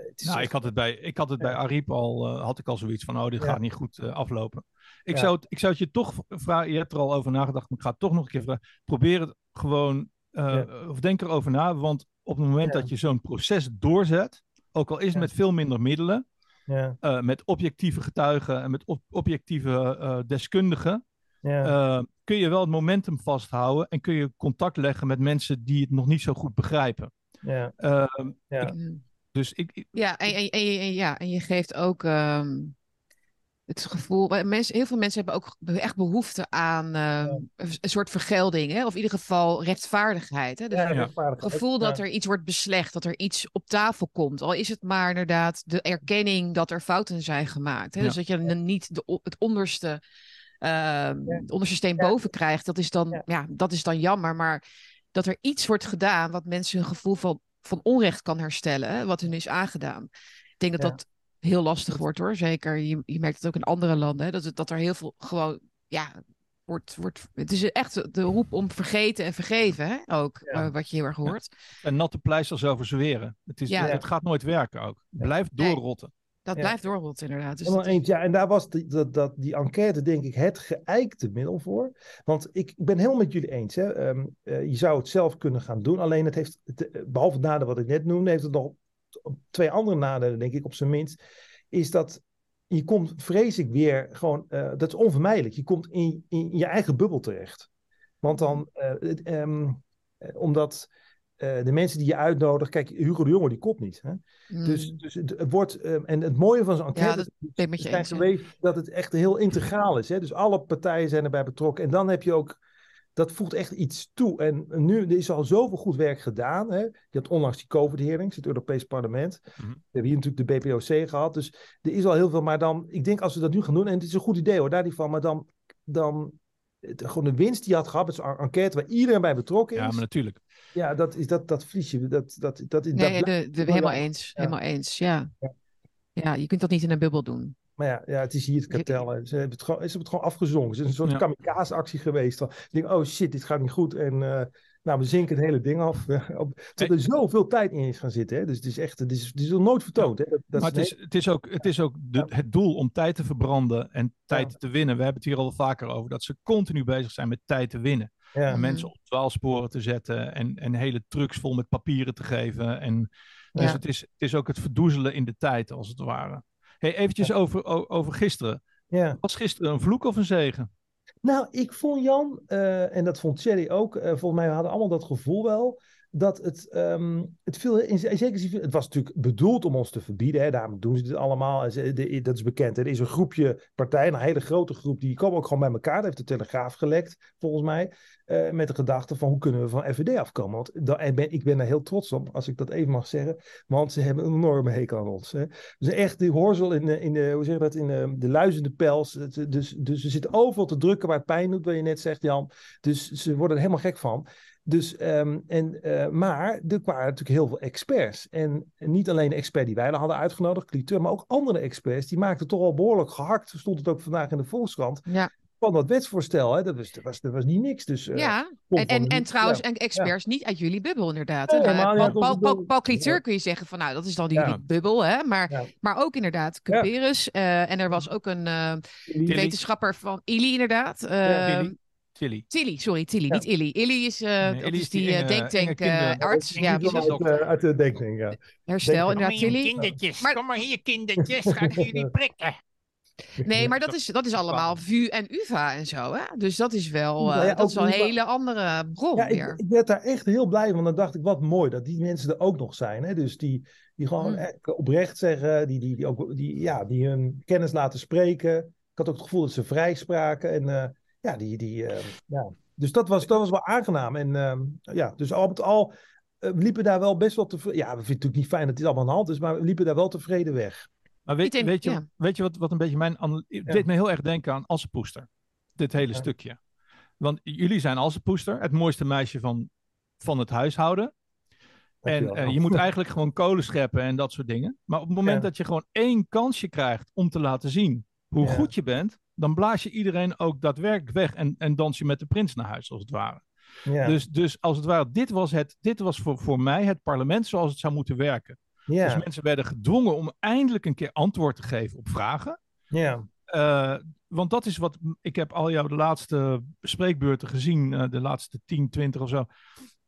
het is Nou, echt- ik had het bij, ik had het bij. Ariep al, eh, had ik al zoiets van, oh, dit gaat niet goed eh, aflopen. Ik, zou het, ik zou het je toch vragen, je hebt er al over nagedacht, maar ik ga het toch nog een keer vragen. Probeer het gewoon, eh, of denk erover na, want op het moment dat je zo'n proces doorzet, ook al is het met veel minder middelen, ja, eh, met objectieve getuigen en met op- objectieve eh, deskundigen, ja, eh, kun je wel het momentum vasthouden en kun je contact leggen met mensen die het nog niet zo goed begrijpen. ja, Eh, ja. Mhm. Dus ik, ik- Ja, en, en, en, ja, en je geeft ook ehm, het gevoel. Mensen, heel veel mensen hebben ook echt behoefte aan ehm, een, een soort vergelding, hè? of in ieder geval rechtvaardigheid. Hè? Dus ja, een rechtvaardigheid. gevoel dat er iets wordt beslecht, dat er iets op tafel komt. Al is het maar inderdaad de erkenning dat er fouten zijn gemaakt. Hè? Dus dat je niet de, het onderste. ehm, Ja. het onderste steen Ja. boven krijgt, dat is, dan, Ja. ja. dat is dan jammer. Maar dat er iets wordt gedaan wat mensen hun gevoel van, van onrecht kan herstellen, wat hun is aangedaan. Ik denk dat Ja. dat heel lastig wordt hoor. Zeker, je, je merkt het ook in andere landen, hè, dat, het, dat er heel veel gewoon, ja, wordt, wordt, het is echt de roep om vergeten en vergeven, hè, ook, Ja. eh, wat je heel erg hoort. en natte pleisters over zweren. Het, is, Ja. het gaat nooit werken ook. Blijf doorrotten. Dat Ja. blijft doorrotten inderdaad. Dus is- eens. Ja, en daar was die, dat, dat, die enquête denk ik het geëikte middel voor. Want ik ben helemaal met jullie eens. Hè. Ehm, eh, je zou het zelf kunnen gaan doen. Alleen het heeft, het, eh, behalve het nadeel wat ik net noemde, heeft het nog twee andere nadelen, denk ik, op zijn minst. Is dat je komt, vrees ik weer, gewoon, eh, dat is onvermijdelijk. Je komt in, in je eigen bubbel terecht. Want dan, eh, ehm, eh, omdat eh, de mensen die je uitnodigt, kijk, Hugo de Jonge die komt niet. Hè? Dus, Mm. dus het, het wordt, ehm, en het mooie van zo'n enquête Ja, dat ben met je ja. dat het echt heel integraal is. Hè? Dus alle partijen zijn erbij betrokken. En dan heb je ook, dat voegt echt iets toe. En nu er is al zoveel goed werk gedaan. Hè? Je had onlangs die COVID-hearings, het Europees Parlement. Mhm. We hebben hier natuurlijk de BPOC gehad. Dus er is al heel veel. Maar dan, ik denk als we dat nu gaan doen, en het is een goed idee hoor, daar niet van. Maar dan, dan het- gewoon de winst die je had gehad met zo'n enquête waar iedereen bij betrokken is. Ja, maar natuurlijk. Ja, dat is dat, dat verlies je. Dat, dat, dat, dat, Nee, de, de, helemaal eens. Ja. Helemaal eens, ja. Ja. Ja, je kunt dat niet in een bubbel doen. Maar ja, ja, het is hier het kartel. Ze hebben het gewoon, ze hebben het gewoon afgezongen. Het is een soort Ja. kamikaze-actie geweest. Dan denk ik, oh shit, dit gaat niet goed. En eh, nou, we zinken het hele ding af. Op- Terwijl er zoveel tijd in is gaan zitten. Hè? Dus het is echt, het is, het is nog nooit vertoond. Hè? Dat, dat maar het is het is ook, het, is ook de, het doel om tijd te verbranden en tijd te winnen. We hebben het hier al vaker over, dat ze continu bezig zijn met tijd te winnen. ja, En mensen op dwaalsporen te zetten en, en hele trucks vol met papieren te geven. En, dus Ja. het, is, het is ook het verdoezelen in de tijd, als het ware. Hey, eventjes over, over gisteren. Ja. Was gisteren een vloek of een zegen? Nou, ik vond Jan, uh, en dat vond Thierry ook, uh, volgens mij hadden allemaal dat gevoel wel, dat het, um, het viel in, zekere het was natuurlijk bedoeld om ons te verbieden, hè, daarom doen ze dit allemaal, dat is bekend. Er is een groepje partijen, een hele grote groep, die komen ook gewoon bij elkaar, dat heeft de Telegraaf gelekt, volgens mij, uh, met de gedachte van hoe kunnen we van FVD afkomen. Want dat, en ben, ik ben daar heel trots op, als ik dat even mag zeggen, want ze hebben een enorme hekel aan ons. Hè. Dus echt die hoorzel in de, in de hoe zeg je dat, in de, de luizende pels, dus, dus ze zitten overal te drukken waar het pijn doet, wat je net zegt Jan, dus ze worden er helemaal gek van. Dus, um, en, uh, maar er waren natuurlijk heel veel experts. En niet alleen de expert die wij hadden uitgenodigd, Cliteur, maar ook andere experts. Die maakten toch al behoorlijk gehakt. Stond het ook vandaag in de Volkskrant. Ja. Van dat wetsvoorstel, hè? Dat, was, dat, was, dat was niet niks. Dus, uh, ja, en, en, en trouwens, en experts ja. niet uit jullie bubbel, inderdaad. Nee, uh, Paul, Paul, Paul, Paul Cliteur kun je zeggen van, nou, dat is dan jullie Ja. bubbel, hè? Maar, Ja. maar ook inderdaad Cuperus. eh, en er was ook een eh, wetenschapper van Illy, inderdaad. Tilly. Tilly. Sorry, Tilly, Ja. niet Illy. Illy is, eh Nee, Illy is is die die eh, eh, arts. Ik Ja, uit, uh, uit de denktank, ja. Herstel, inderdaad, Tilly. kindertjes. Maar- Kom maar hier, kindertjes. Ga ik jullie prikken. [LAUGHS] Nee, maar dat is, dat is allemaal VU en UvA en zo, hè? Dus dat is wel, ja, dat is wel een UvA. hele andere bron Ja, weer. ik, ik werd daar echt heel blij van. Want dan dacht ik, wat mooi dat die mensen er ook nog zijn. Hè? Dus die, die gewoon Hmm. echt oprecht zeggen, die, die, die, ook, die, ja, die hun kennis laten spreken. Ik had ook het gevoel dat ze vrij spraken. En eh, ja, die, die, eh, ja. Dus dat was, dat was wel aangenaam. En ehm, ja, dus al met al eh, liepen daar wel best wel tevreden. Ja, we vinden het natuurlijk niet fijn dat dit allemaal aan de hand is, maar we liepen daar wel tevreden weg. Maar weet, denk- weet je, ja. weet je wat, wat een beetje mijn... Het deed me heel erg denken aan Assepoester. Dit hele Ja. stukje. Want jullie zijn Assepoester, het mooiste meisje van, van het huishouden. En eh, je moet [LAUGHS] eigenlijk gewoon kolen scheppen en dat soort dingen. Maar op het moment Ja. dat je gewoon één kansje krijgt om te laten zien hoe Ja. goed je bent, dan blaas je iedereen ook daadwerkelijk weg en, en dans je met de prins naar huis, als het ware. Dus, dus als het ware, dit was, het, dit was voor, voor mij het parlement zoals het zou moeten werken. Dus mensen werden gedwongen om eindelijk een keer antwoord te geven op vragen. ja. Eh, want dat is wat ik heb al jouw de laatste spreekbeurten gezien, eh, de laatste 10, 20 of zo.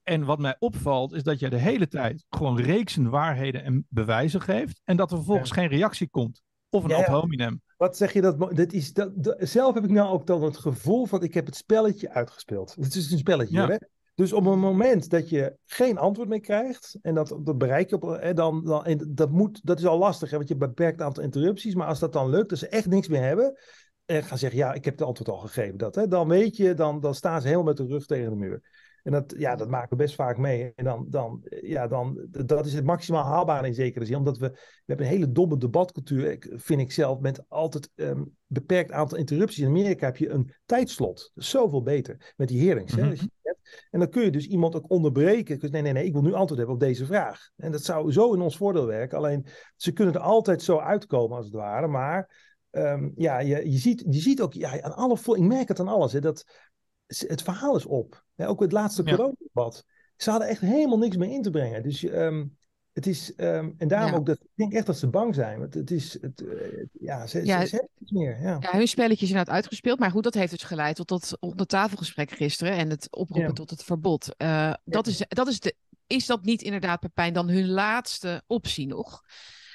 En wat mij opvalt, is dat jij de hele tijd gewoon reeksen waarheden en bewijzen geeft. En dat er vervolgens geen reactie komt. Of een Ja, ad hominem. Wat zeg je dat? dat, is, dat, dat- zelf heb ik nou ook dan het gevoel van ik heb het spelletje uitgespeeld. Het is een spelletje, Ja. hè? Dus op een moment dat je geen antwoord meer krijgt, en dat, dat bereik je op, hè, dan, dan, en dat, moet, dat is al lastig, hè, want je beperkt aantal interrupties. Maar als dat dan lukt, dat ze echt niks meer hebben, en gaan zeggen, ja, ik heb het antwoord al gegeven, dat, hè, dan weet je, dan, dan staan ze helemaal met de rug tegen de muur. En dat, ja, dat maken we best vaak mee. En dan, dan, ja, dan, dat is het maximaal haalbare in zekere zin. Omdat we, we hebben een hele domme debatcultuur, vind ik zelf, met altijd een beperkt aantal interrupties. In Amerika heb je een tijdslot. Zoveel beter. Met die hearings. hè, Mhm. En dan kun je dus iemand ook onderbreken. Dus nee, nee, nee, ik wil nu antwoord hebben op deze vraag. En dat zou zo in ons voordeel werken. Alleen, ze kunnen er altijd zo uitkomen als het ware. Maar ehm, ja, je, je, ziet, je ziet ook, ja, aan alle, ik merk het aan alles, hè, dat het verhaal is op. Hè, ook het laatste Ja. coronadebat. Ze hadden echt helemaal niks meer in te brengen. Dus ehm, het is, ehm, en daarom Ja. ook dat, ik denk echt dat ze bang zijn. Want het is, het, eh, ja, ze, Ja, ze, ze hebben niks meer. Ja. Ja, hun spelletje is inderdaad uitgespeeld. Maar goed, dat heeft dus geleid tot dat ondertafelgesprek gisteren en het oproepen Ja. tot het verbod. Eh, dat is, dat is, de, is dat niet inderdaad, Pepijn, dan hun laatste optie nog?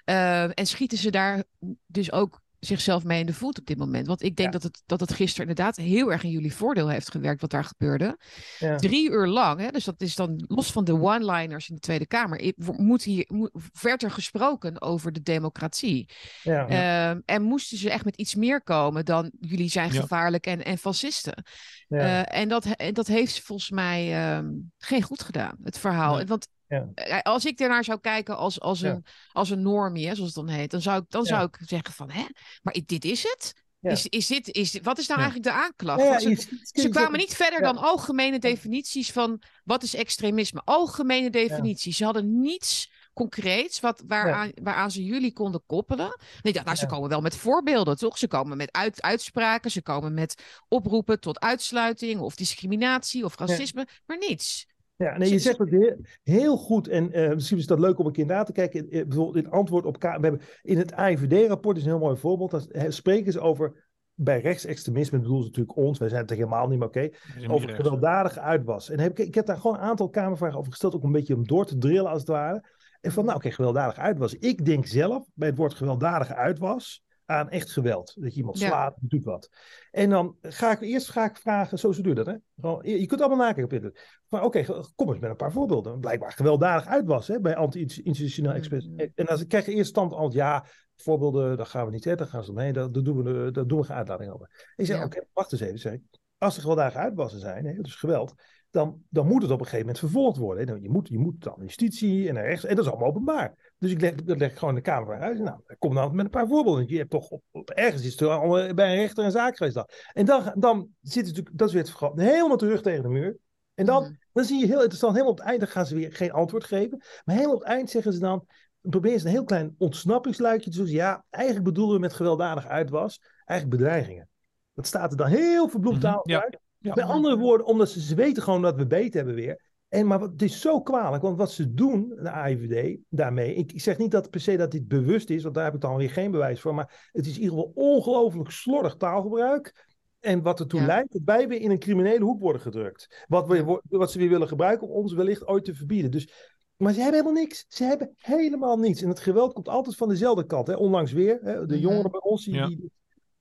Eh, en schieten ze daar dus ook zichzelf mee in de voet op dit moment? Want ik denk Ja. dat, het, dat het gisteren inderdaad heel erg in jullie voordeel heeft gewerkt wat daar gebeurde. Ja. Drie uur lang, hè, dus dat is dan los van de one-liners in de Tweede Kamer, moet hier, moet, werd er gesproken over de democratie. Ja. Ehm, en moesten ze echt met iets meer komen dan jullie zijn gevaarlijk en, en fascisten. Eh, en dat, en dat heeft volgens mij ehm, geen goed gedaan, het verhaal. Nee. Want Ja. eh, als ik ernaar zou kijken als, als, Ja. een, als een normie, hè, zoals het dan heet, dan zou ik, dan zou ik zeggen van, hè, maar dit is het? Is, is dit, is, dit- wat is nou eigenlijk de aanklacht? Ze, ze kwamen niet verder dan algemene definities van wat is extremisme. Algemene definities. Ze hadden niets concreets wat, waaraan, waaraan ze jullie konden koppelen. Dacht, nou, ze komen wel met voorbeelden, toch? Ze komen met uit, uitspraken, ze komen met oproepen tot uitsluiting of discriminatie of racisme, maar niets. Ja, nee, je zegt het heel, heel goed. En eh, misschien is dat leuk om een keer na te kijken. Eh, bijvoorbeeld in antwoord op... We hebben in het AIVD-rapport is een heel mooi voorbeeld. Daar spreken ze over... Bij rechtsextremisme bedoelen ze natuurlijk ons. Wij zijn het er helemaal niet meer oké. over gewelddadige uitwas. En heb ik, ik heb daar gewoon een aantal Kamervragen over gesteld, ook een beetje om door te drillen als het ware. En van, nou oké, gewelddadige uitwas. Ik denk zelf bij het woord gewelddadige uitwas aan echt geweld. Dat je iemand Ja. slaat, doet wat. En dan ga ik eerst ga ik vragen, zo ze doen dat hè. Je kunt allemaal nakijken op internet. Maar oké, kom eens met een paar voorbeelden. Blijkbaar gewelddadig uitwas hè, bij anti-institutioneel Mm. express. En dan krijg je eerst stand al, ja, voorbeelden, dat gaan we niet, hè, daar gaan ze omheen, daar, daar, doen we, daar doen we geen uitlading over. Ik zeg, Ja. oké, wacht eens even, zeg. Als er gewelddadige uitwassen zijn, hè, dus geweld, dan, dan moet het op een gegeven moment vervolgd worden. Hè. Je, moet, je moet dan justitie en rechts, en dat is allemaal openbaar. Dus ik leg, dat leg ik gewoon de Kamer van Huis. Nou, kom dan met een paar voorbeelden. Je hebt toch op, op- ergens is allemaal bij een rechter een zaak geweest. Dan. En dan, dan zit het natuurlijk, dat is weer het verhaal, helemaal terug tegen de muur. En dan, Mhm. dan zie je heel interessant, helemaal op het eind, dan gaan ze weer geen antwoord geven. Maar helemaal op het eind zeggen ze dan, proberen ze een heel klein ontsnappingsluikje te zoeken. Ja, eigenlijk bedoelen we met gewelddadig uitwas, eigenlijk bedreigingen. Dat staat er dan heel verbloemd Mhm, taal ja. uit. Ja. Met andere woorden, omdat ze, ze weten gewoon dat we beet hebben weer. En, maar het is zo kwalijk, want wat ze doen, de AIVD, daarmee. Ik, zeg niet dat per se dat dit bewust is, want daar heb ik dan weer geen bewijs voor. Maar het is in ieder geval ongelooflijk slordig taalgebruik. En wat ertoe Ja. leidt dat wij weer in een criminele hoek worden gedrukt. Wat, we, wat ze weer willen gebruiken om ons wellicht ooit te verbieden. Dus, maar ze hebben helemaal niks. Ze hebben helemaal niets. En het geweld komt altijd van dezelfde kant. Hè. Onlangs weer, hè, de jongeren bij ons, die, Ja. die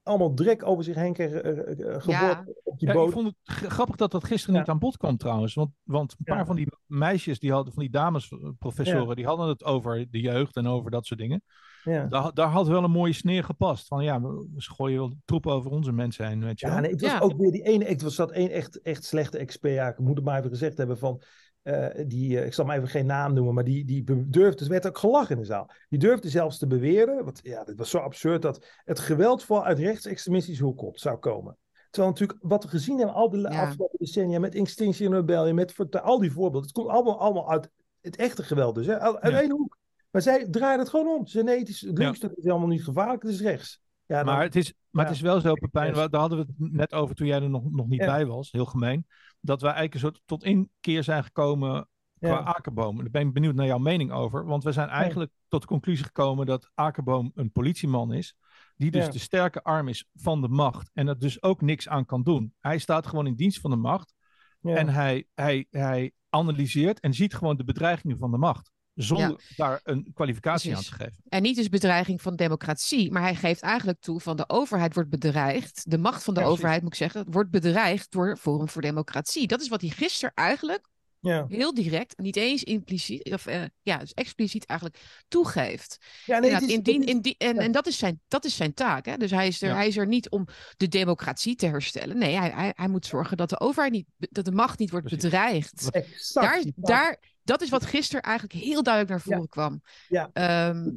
allemaal drek over zich heen kregen eh, eh, geworpen op die Ja, boot. ik vond het grappig dat dat gisteren Ja. niet aan bod kwam trouwens. Want, want een Ja. paar van die meisjes, die hadden, van die dames, eh, professoren, die hadden het over de jeugd en over dat soort dingen. Ja. Daar, daar had wel een mooie sneer gepast. Van ja, we ze gooien wel troepen over onze mensen heen, weet je Ja, nee, het was Ja. ook weer die ene. Het was dat één echt, echt slechte expert. Ja, ik moet het maar even gezegd hebben van. Eh, die, eh, ik zal maar even geen naam noemen, maar die, die durfde, er werd ook gelachen in de zaal. Die durfde zelfs te beweren, want ja, dit was zo absurd, dat het geweld vooral uit rechtsextremistische hoek komt, zou komen. Terwijl natuurlijk wat we gezien hebben al de Ja. afgelopen decennia met Extinction Rebellion, met al die voorbeelden, het komt allemaal, allemaal uit het echte geweld dus, hè, uit Ja. één hoek. Maar zij draaien het gewoon om. Ze zeggen, nee, het, is, het is helemaal niet gevaarlijk, het is rechts. Ja, dan- Maar het is, maar het is wel zo, Pepijn, daar hadden we het net over toen jij er nog, nog niet bij was, heel gemeen, dat wij eigenlijk een soort tot inkeer zijn gekomen qua Ja. Akerboom. Daar ben ik benieuwd naar jouw mening over, want we zijn eigenlijk tot de conclusie gekomen dat Akerboom een politieman is, die dus Ja. de sterke arm is van de macht en er dus ook niks aan kan doen. Hij staat gewoon in dienst van de macht en hij, hij, hij analyseert en ziet gewoon de bedreigingen van de macht. Zonder daar een kwalificatie Precies. aan te geven. En niet dus bedreiging van democratie, maar hij geeft eigenlijk toe van de overheid wordt bedreigd. De macht van de precies. overheid, moet ik zeggen, wordt bedreigd door Forum voor Democratie. Dat is wat hij gisteren eigenlijk ja. heel direct, niet eens impliciet, of eh, ja, dus expliciet eigenlijk toegeeft. Ja, nee, het Inderdaad, is- indien, het is- indien, en ja. en dat, is zijn, dat is zijn taak. Hè? Dus hij is, er, Ja. hij is er niet om de democratie te herstellen. Nee, hij, hij, hij moet zorgen dat de overheid niet, dat de macht niet wordt Precies. bedreigd. Exact. Daar, daar, dat is wat gisteren eigenlijk heel duidelijk naar voren kwam. Ja. Ehm,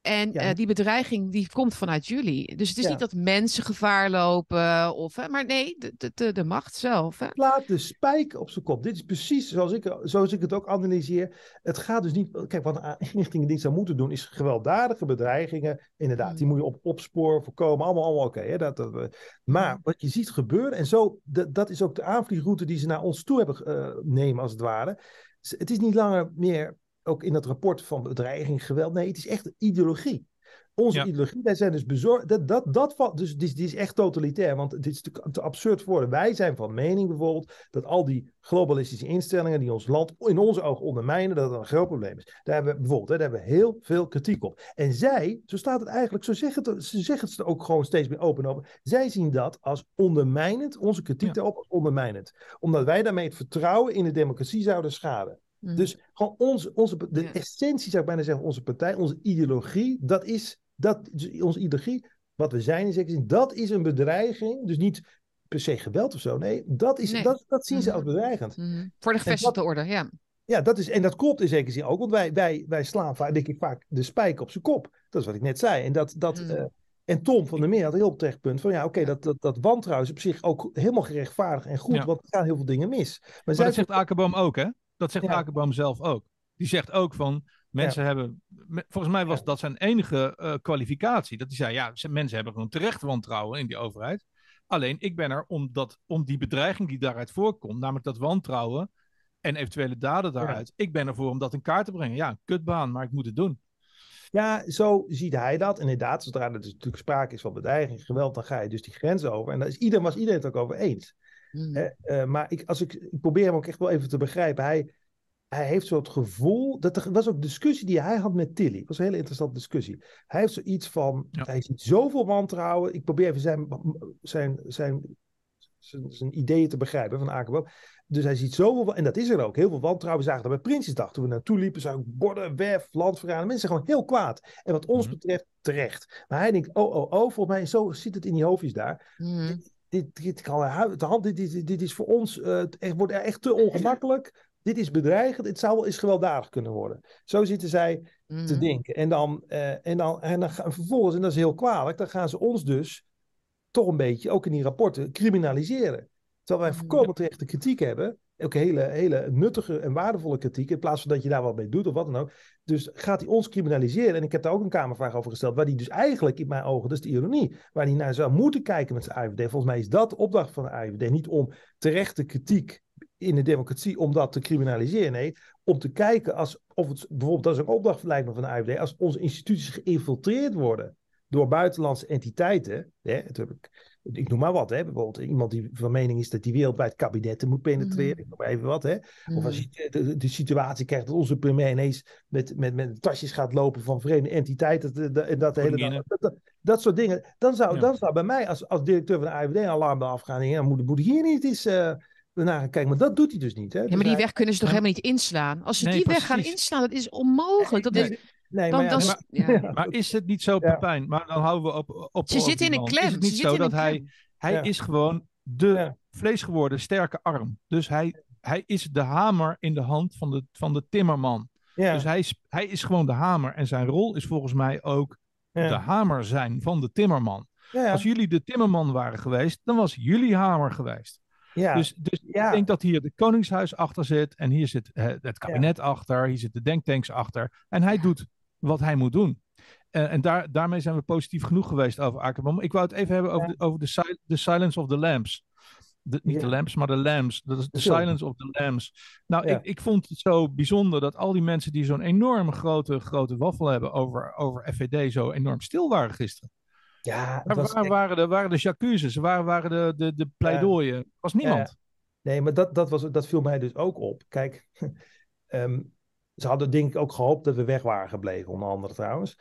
en Ja. eh, die bedreiging die komt vanuit jullie. Dus het is Ja. niet dat mensen gevaar lopen, of, hè, maar nee, de, de, de, macht zelf. Hè? Slaat de spijker op zijn kop. Dit is precies zoals ik, zoals ik het ook analyseer. Het gaat dus niet. Kijk, wat een inlichtingendienst zou moeten doen, is gewelddadige bedreigingen. Inderdaad, die moet je op opsporen, voorkomen. Allemaal, allemaal oké. dat, dat, maar wat je ziet gebeuren, en zo, dat, dat is ook de aanvliegroute die ze naar ons toe hebben eh, nemen, als het ware. Het is niet langer meer, ook in dat rapport van bedreiging, geweld. Nee, het is echt ideologie. Onze Ja. ideologie, wij zijn dus bezorgd. Dat, dat, dat valt, dus dit is, echt totalitair, want dit is te, te absurd voor woorden. Wij zijn van mening bijvoorbeeld dat al die globalistische instellingen die ons land in onze ogen ondermijnen, dat dat een groot probleem is. Daar hebben we bijvoorbeeld, hè, daar hebben we heel veel kritiek op. En zij, zo staat het eigenlijk, zo zeggen het, ze zeggen het ook gewoon steeds meer open en open. Zij zien dat als ondermijnend, onze kritiek Ja. daarop als ondermijnend. Omdat wij daarmee het vertrouwen in de democratie zouden schaden. Mhm. Dus gewoon onze, onze, de Ja. essentie zou ik bijna zeggen, onze partij, onze ideologie, dat is, dat, dus onze ideologie, wat we zijn in zekere zin, dat is een bedreiging. Dus niet per se geweld of zo, nee, dat, is, Nee. dat, dat zien ze Mhm. als bedreigend. Mhm. Voor de gevestigde orde, ja. Ja, dat is, en dat klopt in zekere zin ook, want wij, wij, wij slaan vaak, denk ik, vaak de spijker op zijn kop. Dat is wat ik net zei. En, dat, dat, Mhm. eh, en Tom van der Meer had een heel terecht punt van, ja, oké, Ja. dat, dat, dat wantrouwen is op zich ook helemaal gerechtvaardigd en goed, Ja. want er gaan heel veel dingen mis. Maar, dat zegt Akerboom ook, hè? Dat zegt Ja. Akerboom zelf ook. Die zegt ook van, mensen hebben... Volgens mij was Ja. dat zijn enige eh, kwalificatie. Dat hij zei, ja, mensen hebben gewoon terecht wantrouwen in die overheid. Alleen, ik ben er om, dat, om die bedreiging die daaruit voorkomt, namelijk dat wantrouwen en eventuele daden daaruit. Ik ben ervoor om dat in kaart te brengen. Ja, een kutbaan, maar ik moet het doen. Ja, zo ziet hij dat. Inderdaad, zodra er dus natuurlijk sprake is van bedreiging, geweld, dan ga je dus die grens over. En daar is iedereen, was iedereen het ook over eens. Hè? Eh, maar ik, als ik, ik probeer hem ook echt wel even te begrijpen. Hij, hij heeft zo het gevoel, dat er was ook discussie die hij had met Tilly. Het was een hele interessante discussie. Hij heeft zoiets van, Ja. hij ziet zoveel wantrouwen. Ik probeer even zijn, zijn, zijn, zijn, zijn ideeën te begrijpen van Akerboom. Dus hij ziet zoveel, en dat is er ook, heel veel wantrouwen. We zagen dat bij Prinsjesdag, toen we naartoe liepen, zagen we borden, werf, landverraden. Mensen zijn gewoon heel kwaad. En wat ons Mhm. betreft, terecht. Maar hij denkt, oh, oh, oh, volgens mij, zo zit het in die hoofdjes daar Mhm. dit, dit, kan de hand, dit, dit, dit is voor ons, eh, het echt- wordt echt te ongemakkelijk. Dit is bedreigend, het zou wel eens gewelddadig kunnen worden. Zo zitten zij te Mhm. denken. En dan, eh, en dan, en dan vervolgens, en dat is heel kwalijk, dan gaan ze ons dus toch een beetje, ook in die rapporten, criminaliseren. Terwijl wij Mhm. volkomen terechte kritiek hebben. Ook hele, hele nuttige en waardevolle kritiek. In plaats van dat je daar wat mee doet of wat dan ook. Dus gaat hij ons criminaliseren. En ik heb daar ook een Kamervraag over gesteld. Waar hij dus eigenlijk in mijn ogen, dat is de ironie. Waar hij naar zou moeten kijken met zijn AIVD. Volgens mij is dat de opdracht van de AIVD. Niet om terechte kritiek in de democratie om dat te criminaliseren. Nee, om te kijken als, of het bijvoorbeeld, dat is een opdracht lijkt me van de AIVD. Als onze instituties geïnfiltreerd worden door buitenlandse entiteiten. Hè, het heb ik, ik noem maar wat, hè, bijvoorbeeld iemand die van mening is dat die wereldwijd kabinetten moet penetreren. Mhm. Ik noem maar even wat. Hè. Of als Mhm. je de, situatie krijgt dat onze premier ineens met, met, met tasjes gaat lopen van vreemde entiteiten. Dat, dat, en dat, de hele dat, dat, dat soort dingen. Dan zou, Ja. dan zou bij mij als, als directeur van de AIVD een alarmbel afgaan. En ja, moet, moet hier niet eens eh naar gaan kijken. Maar dat doet hij dus niet. Hè. Ja, Dus maar die weg kunnen ze toch Ja. helemaal niet inslaan? Als ze Nee, die weg gaan inslaan, dat is onmogelijk. Dat is, Nee, dan, maar ja, maar- ja. [LAUGHS] Maar is het niet zo, Ja. Pepijn? Maar dan houden we op. op Ze zitten in een klem. Is het niet Ze zo dat hij. Hij Ja. is gewoon de Ja. vleesgeworden sterke arm. Dus hij, hij is de hamer in de hand van de, van de timmerman. ja, Dus hij is, hij is gewoon de hamer. En zijn rol is volgens mij ook ja, de hamer zijn van de timmerman. Als jullie de timmerman waren geweest, dan was jullie hamer geweest. Ja, Dus, dus Ja. ik denk dat hier de Koningshuis achter zit. En hier zit het kabinet achter. Hier zitten de denktanks achter. En hij doet wat hij moet doen. Eh, en daar, daarmee zijn we positief genoeg geweest over Akerboom. Ik wou het even hebben over, de, over de, de silence of the lambs. De, niet de Ja. lamps, maar de lambs. Dat is de silence of the lambs. Nou, ik, ik vond het zo bijzonder dat al die mensen die zo'n enorme grote, grote waffel hebben over, over FVD zo enorm stil waren gisteren. Ja, Maar was waar waren de, waren de jacuzes? Waar waren de, de, de pleidooien? Er was niemand. Nee, maar dat, dat, was, dat viel mij dus ook op. Kijk, [LAUGHS] ehm, ze hadden denk ik ook gehoopt dat we weg waren gebleven, onder andere trouwens.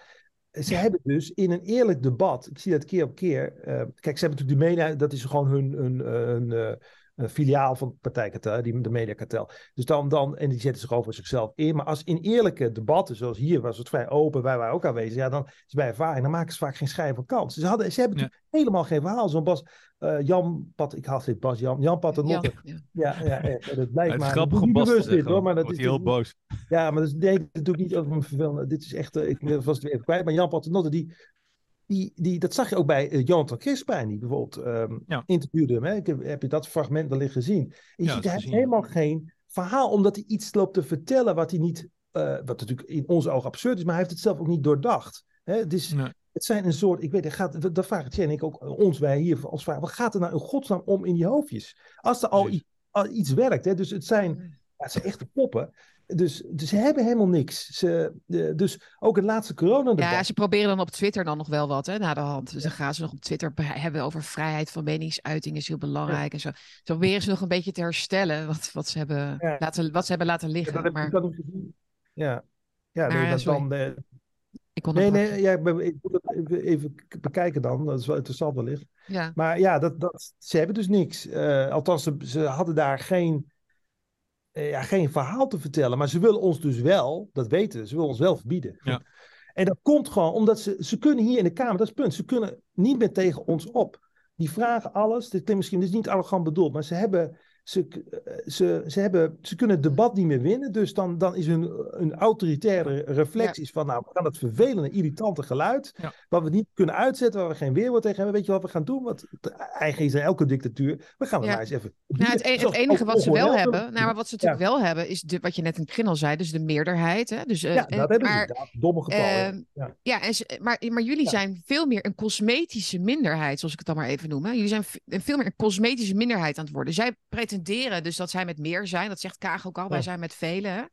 Ze hebben dus in een eerlijk debat, ik zie dat keer op keer. eh, kijk, ze hebben natuurlijk de media, dat is gewoon hun, hun, eh, hun, eh, een filiaal van partijkartel, die, de mediakartel. Dus dan, dan, en die zetten zich over zichzelf in. Maar als in eerlijke debatten, zoals hier was het vrij open, wij waren ook aanwezig, ja, dan is bij ervaring, dan maken ze vaak geen schijn van kans. Ze, hadden, ze hebben Ja. natuurlijk helemaal geen verhaal. Zo'n Bas, eh, Jan Pat, ik haal dit Bas, Jan, Jan Paternotte. Ja, ja. Ja, ja, ja, dat blijkt Het maar. grappig niet Bas te bewust dit, zeggen. hoor, maar dat wordt is hij heel boos. Ja, maar dat is, nee, natuurlijk niet over mijn vervelende. Dit is echt, eh, ik was het weer even kwijt. Maar Jan Paternotte, die, die, die, dat zag je ook bij uh, Jonathan Crispijn, die bijvoorbeeld ehm, Ja. interviewde hem. Hè? Ik heb, heb je dat fragment wellicht gezien? En je ziet, hij heeft helemaal geen verhaal, omdat hij iets loopt te vertellen wat hij niet, eh, wat natuurlijk in onze ogen absurd is, maar hij heeft het zelf ook niet doordacht. Hè? Het, is, Nee. het zijn een soort, ik weet, gaat, dat vragen Tjen en ik ook ons, wij hier, ons vragen, wat gaat er nou in godsnaam om in die hoofdjes? Als er al, iets werkt, hè? dus het zijn, ja, het zijn echte poppen. Dus, dus ze hebben helemaal niks. Ze, dus ook het laatste coronadebat. Ja, ze proberen dan op Twitter dan nog wel wat, hè, na de hand. Dus dan gaan ze nog op Twitter be- hebben over vrijheid van meningsuiting is heel belangrijk en zo. Zo proberen ze nog een beetje te herstellen wat, wat, ze, hebben Ja. laten, wat ze hebben laten Ja, liggen. heb ik dat. Ja, ja Maar, nee, eh, dan, eh, ik kon nee, nee, ja, ik, moet dat even, bekijken dan. Dat is wel interessant wellicht. ja. Maar ja, dat, dat, ze hebben dus niks. Eh, althans, ze, ze hadden daar geen, ja, geen verhaal te vertellen. Maar ze willen ons dus wel, dat weten we, ze willen ons wel verbieden. Ja. En dat komt gewoon omdat ze, ze kunnen hier in de Kamer, dat is het punt, ze kunnen niet meer tegen ons op. Die vragen alles, dit klinkt misschien dit is niet arrogant bedoeld, maar ze hebben, ze, eh, ze, ze hebben, ze kunnen het debat niet meer winnen. Dus dan, dan is hun, hun autoritaire reflex is van, nou, we gaan dat vervelende, irritante geluid, Ja. wat we niet kunnen uitzetten, waar we geen weerwoord tegen hebben. Weet je wat we gaan doen? Wat eigen is in elke dictatuur. We gaan er Ja. maar eens even. Nou, het, e- het enige wat ze wel hebben, nou, maar wat ze natuurlijk wel hebben, is de, wat je net in het begin al zei, dus de meerderheid. Hè? Dus, eh, Ja, dat hebben maar, ze. Domme getallen. Ehm, ja. En ze- maar, maar jullie zijn veel meer een cosmetische minderheid, zoals ik het dan maar even noem. Hè. Jullie zijn veel meer een cosmetische minderheid aan het worden. Zij pretenderen dus dat zij met meer zijn. Dat zegt Kaag ook al, wij zijn met velen.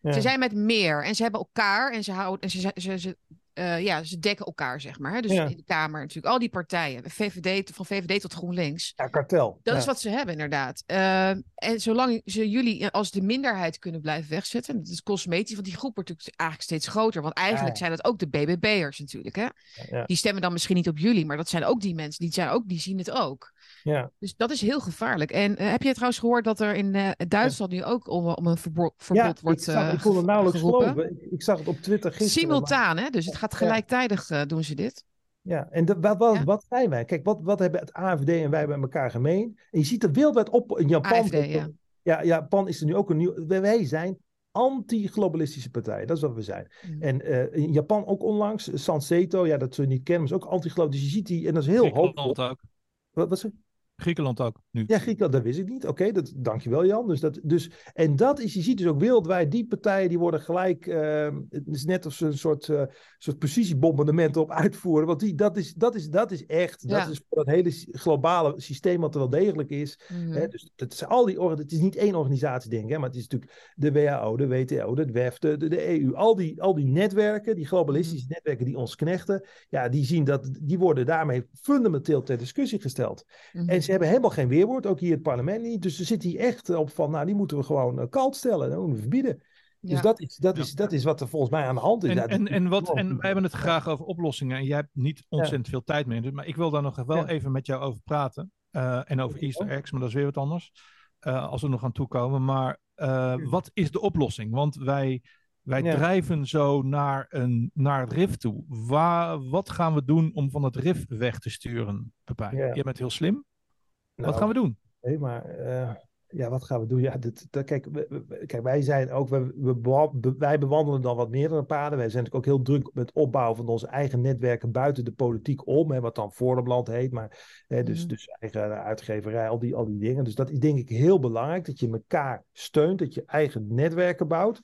Ja. Ze zijn met meer en ze hebben elkaar en ze houden. En ze, ze, eh, ja, ze dekken elkaar, zeg maar. hè. Dus Ja. in de Kamer natuurlijk, al die partijen, VVD, van VVD tot GroenLinks. Ja, kartel. Dat Ja. is wat ze hebben, inderdaad. Eh, en zolang ze jullie als de minderheid kunnen blijven wegzetten, en dat is cosmetisch, want die groep wordt natuurlijk eigenlijk steeds groter. Want eigenlijk zijn dat ook de BBB'ers natuurlijk, hè? Die stemmen dan misschien niet op jullie, maar dat zijn ook die mensen, die, zijn ook, die zien het ook. Ja. Dus dat is heel gevaarlijk. En eh, heb je trouwens gehoord dat er in eh, Duitsland nu ook om, om een verbo- verbod Ja, wordt ik, zag, eh, ik kon het nauwelijks geroepen? geloven. Ik, ik zag het op Twitter gisteren. maar- Simultaan, hè? Dus het gaat gelijktijdig eh, doen ze dit. Ja, en de, wat, wat, Ja. wat zijn wij? Kijk, wat, wat hebben het AFD en wij bij elkaar gemeen? En je ziet er wereldwijd op. In Japan, AFD, ja. ja, Japan is er nu ook een nieuw. Wij, zijn anti-globalistische partij. Dat is wat we zijn. Mm. En eh, in Japan ook onlangs, Sanseto, ja, dat je niet kennen, maar is ook anti-global. Dus je ziet die, en dat is heel ook. Wat was het? Griekenland ook, nu. Ja, Griekenland, dat wist ik niet. Oké, dat dankjewel Jan. Dus dat, dus, en dat is, je ziet dus ook wereldwijd, die partijen die worden gelijk, eh, het is net als ze een soort, eh soort precisiebombardementen op uitvoeren. Want die, dat, is, dat, is, dat is echt, Ja. dat is voor dat hele globale systeem wat er wel degelijk is. Mhm. Hè, dus het, is al die, het is niet één organisatie denk ik, hè, maar het is natuurlijk de WHO, de WTO, de WEF, de, de, de EU. Al die, al die netwerken, die globalistische Mhm. netwerken die ons knechten, ja, die zien dat, die worden daarmee fundamenteel ter discussie gesteld. Mhm. En ze hebben helemaal geen weerwoord, ook hier het parlement niet. Dus ze zitten hier echt op van, nou, die moeten we gewoon eh, koud stellen. Dat moeten we verbieden. Dus Ja. dat is, dat, Ja. is, dat is wat er volgens mij aan de hand is. En, Ja, en, en, wat, en wij hebben het graag over oplossingen. En jij hebt niet ontzettend veel tijd meer. Dus- Maar ik wil daar nog wel Ja. even met jou over praten. Eh, en over Ja. Easter eggs, maar dat is weer wat anders. Eh, als we er nog aan toekomen. Maar eh, wat is de oplossing? Want wij, wij Ja. drijven zo naar, een, naar het RIF toe. Waar, wat gaan we doen om van het RIF weg te sturen, Pepijn? Ja. Jij bent heel slim. Nou, wat gaan we doen? Nee, maar eh, ja, wat gaan we doen? Ja, dit, dat, kijk, we- kijk, wij zijn ook, we, we, wij bewandelen dan wat meerdere paden. Wij zijn natuurlijk ook heel druk met het opbouwen van onze eigen netwerken buiten de politiek om, hè, wat dan Forumland heet, maar hè, dus, Mhm. dus eigen uitgeverij, al die, al die dingen. Dus dat is denk ik heel belangrijk, dat je elkaar steunt, dat je eigen netwerken bouwt.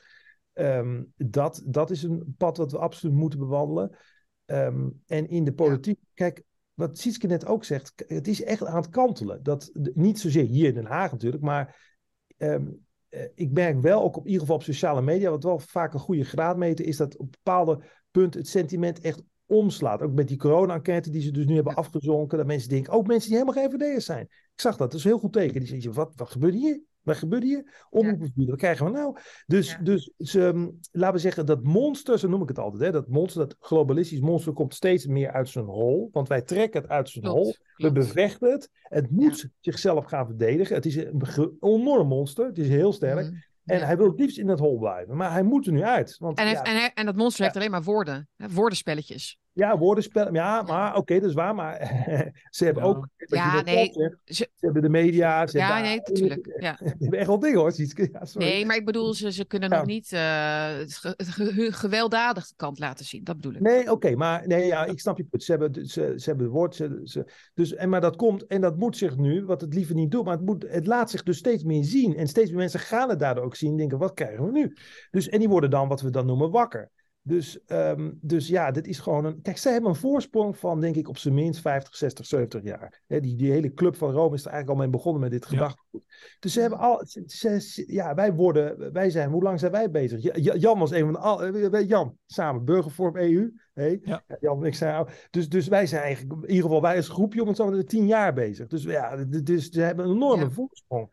Ehm, dat, dat is een pad wat we absoluut moeten bewandelen. Ehm, en in de politiek, kijk, wat Sietske net ook zegt, het is echt aan het kantelen. Dat, niet zozeer hier in Den Haag natuurlijk, maar ehm, eh, ik merk wel, ook op in ieder geval op sociale media, wat wel vaak een goede graadmeter is, dat op bepaalde punten het sentiment echt omslaat. Ook met die corona-enquête die ze dus nu hebben afgezonken, dat mensen denken, ook mensen die helemaal geen VD'ers zijn. Ik zag dat, dat is een heel goed teken. Die zeggen, wat, wat gebeurt hier? Wat gebeurt hier? Verbieden, wat krijgen we nou? Dus, Ja. dus ze, ehm, laten we zeggen, dat monster, zo noem ik het altijd, hè, dat monster, dat globalistisch monster komt steeds meer uit zijn hol. Want wij trekken het uit zijn hol. Klopt, We bevechten het. Het moet zichzelf gaan verdedigen. Het is een enorm monster. Het is heel sterk. Mhm. En Ja. hij wil het liefst in het hol blijven. Maar hij moet er nu uit. Want En, heeft, en, hij- en dat monster heeft alleen maar woorden. Hè, woordenspelletjes. Ja, woordenspel. Ja, maar oké, dat is waar. Maar [LAUGHS] ze hebben Ja. ook. Ja, nee, zegt, ze- Ze hebben de media. Ze Ja, hebben nee, natuurlijk. Ja. [LAUGHS] Ze hebben echt wel dingen hoor. Ja, sorry. Nee, maar ik bedoel, ze, ze kunnen Ja. nog niet eh, het ge- hun gewelddadige kant laten zien. Dat bedoel ik. Nee, oké, maar nee, ja, ik snap je punt. Ze hebben, ze, ze hebben het woord. Ze, ze, dus, en, maar dat komt, en dat moet zich nu, wat het liever niet doet, maar het, moet, het laat zich dus steeds meer zien. En steeds meer mensen gaan het daardoor ook zien. Denken, wat krijgen we nu? Dus, en die worden dan, wat we dan noemen, wakker. Dus, ehm, dus ja, dit is gewoon een. Kijk, zij hebben een voorsprong van, denk ik, op zijn minst 50, 60, 70 jaar. Die, die hele club van Rome is er eigenlijk al mee begonnen met dit Ja. gedachtegoed. Dus ze hebben al. Ze, ze- ja, wij worden. Wij zijn. Hoe lang zijn wij bezig? Ja, Ja- Jan was een van de. Al, eh, Jan, samen, Burgervorm EU. Hey? Ja. Jan en ik zijn. al- Dus, dus wij zijn eigenlijk. In ieder geval, wij als groepje, om het zo maar te zeggen, tien jaar bezig. Dus ja, dus ze hebben een enorme Ja. voorsprong.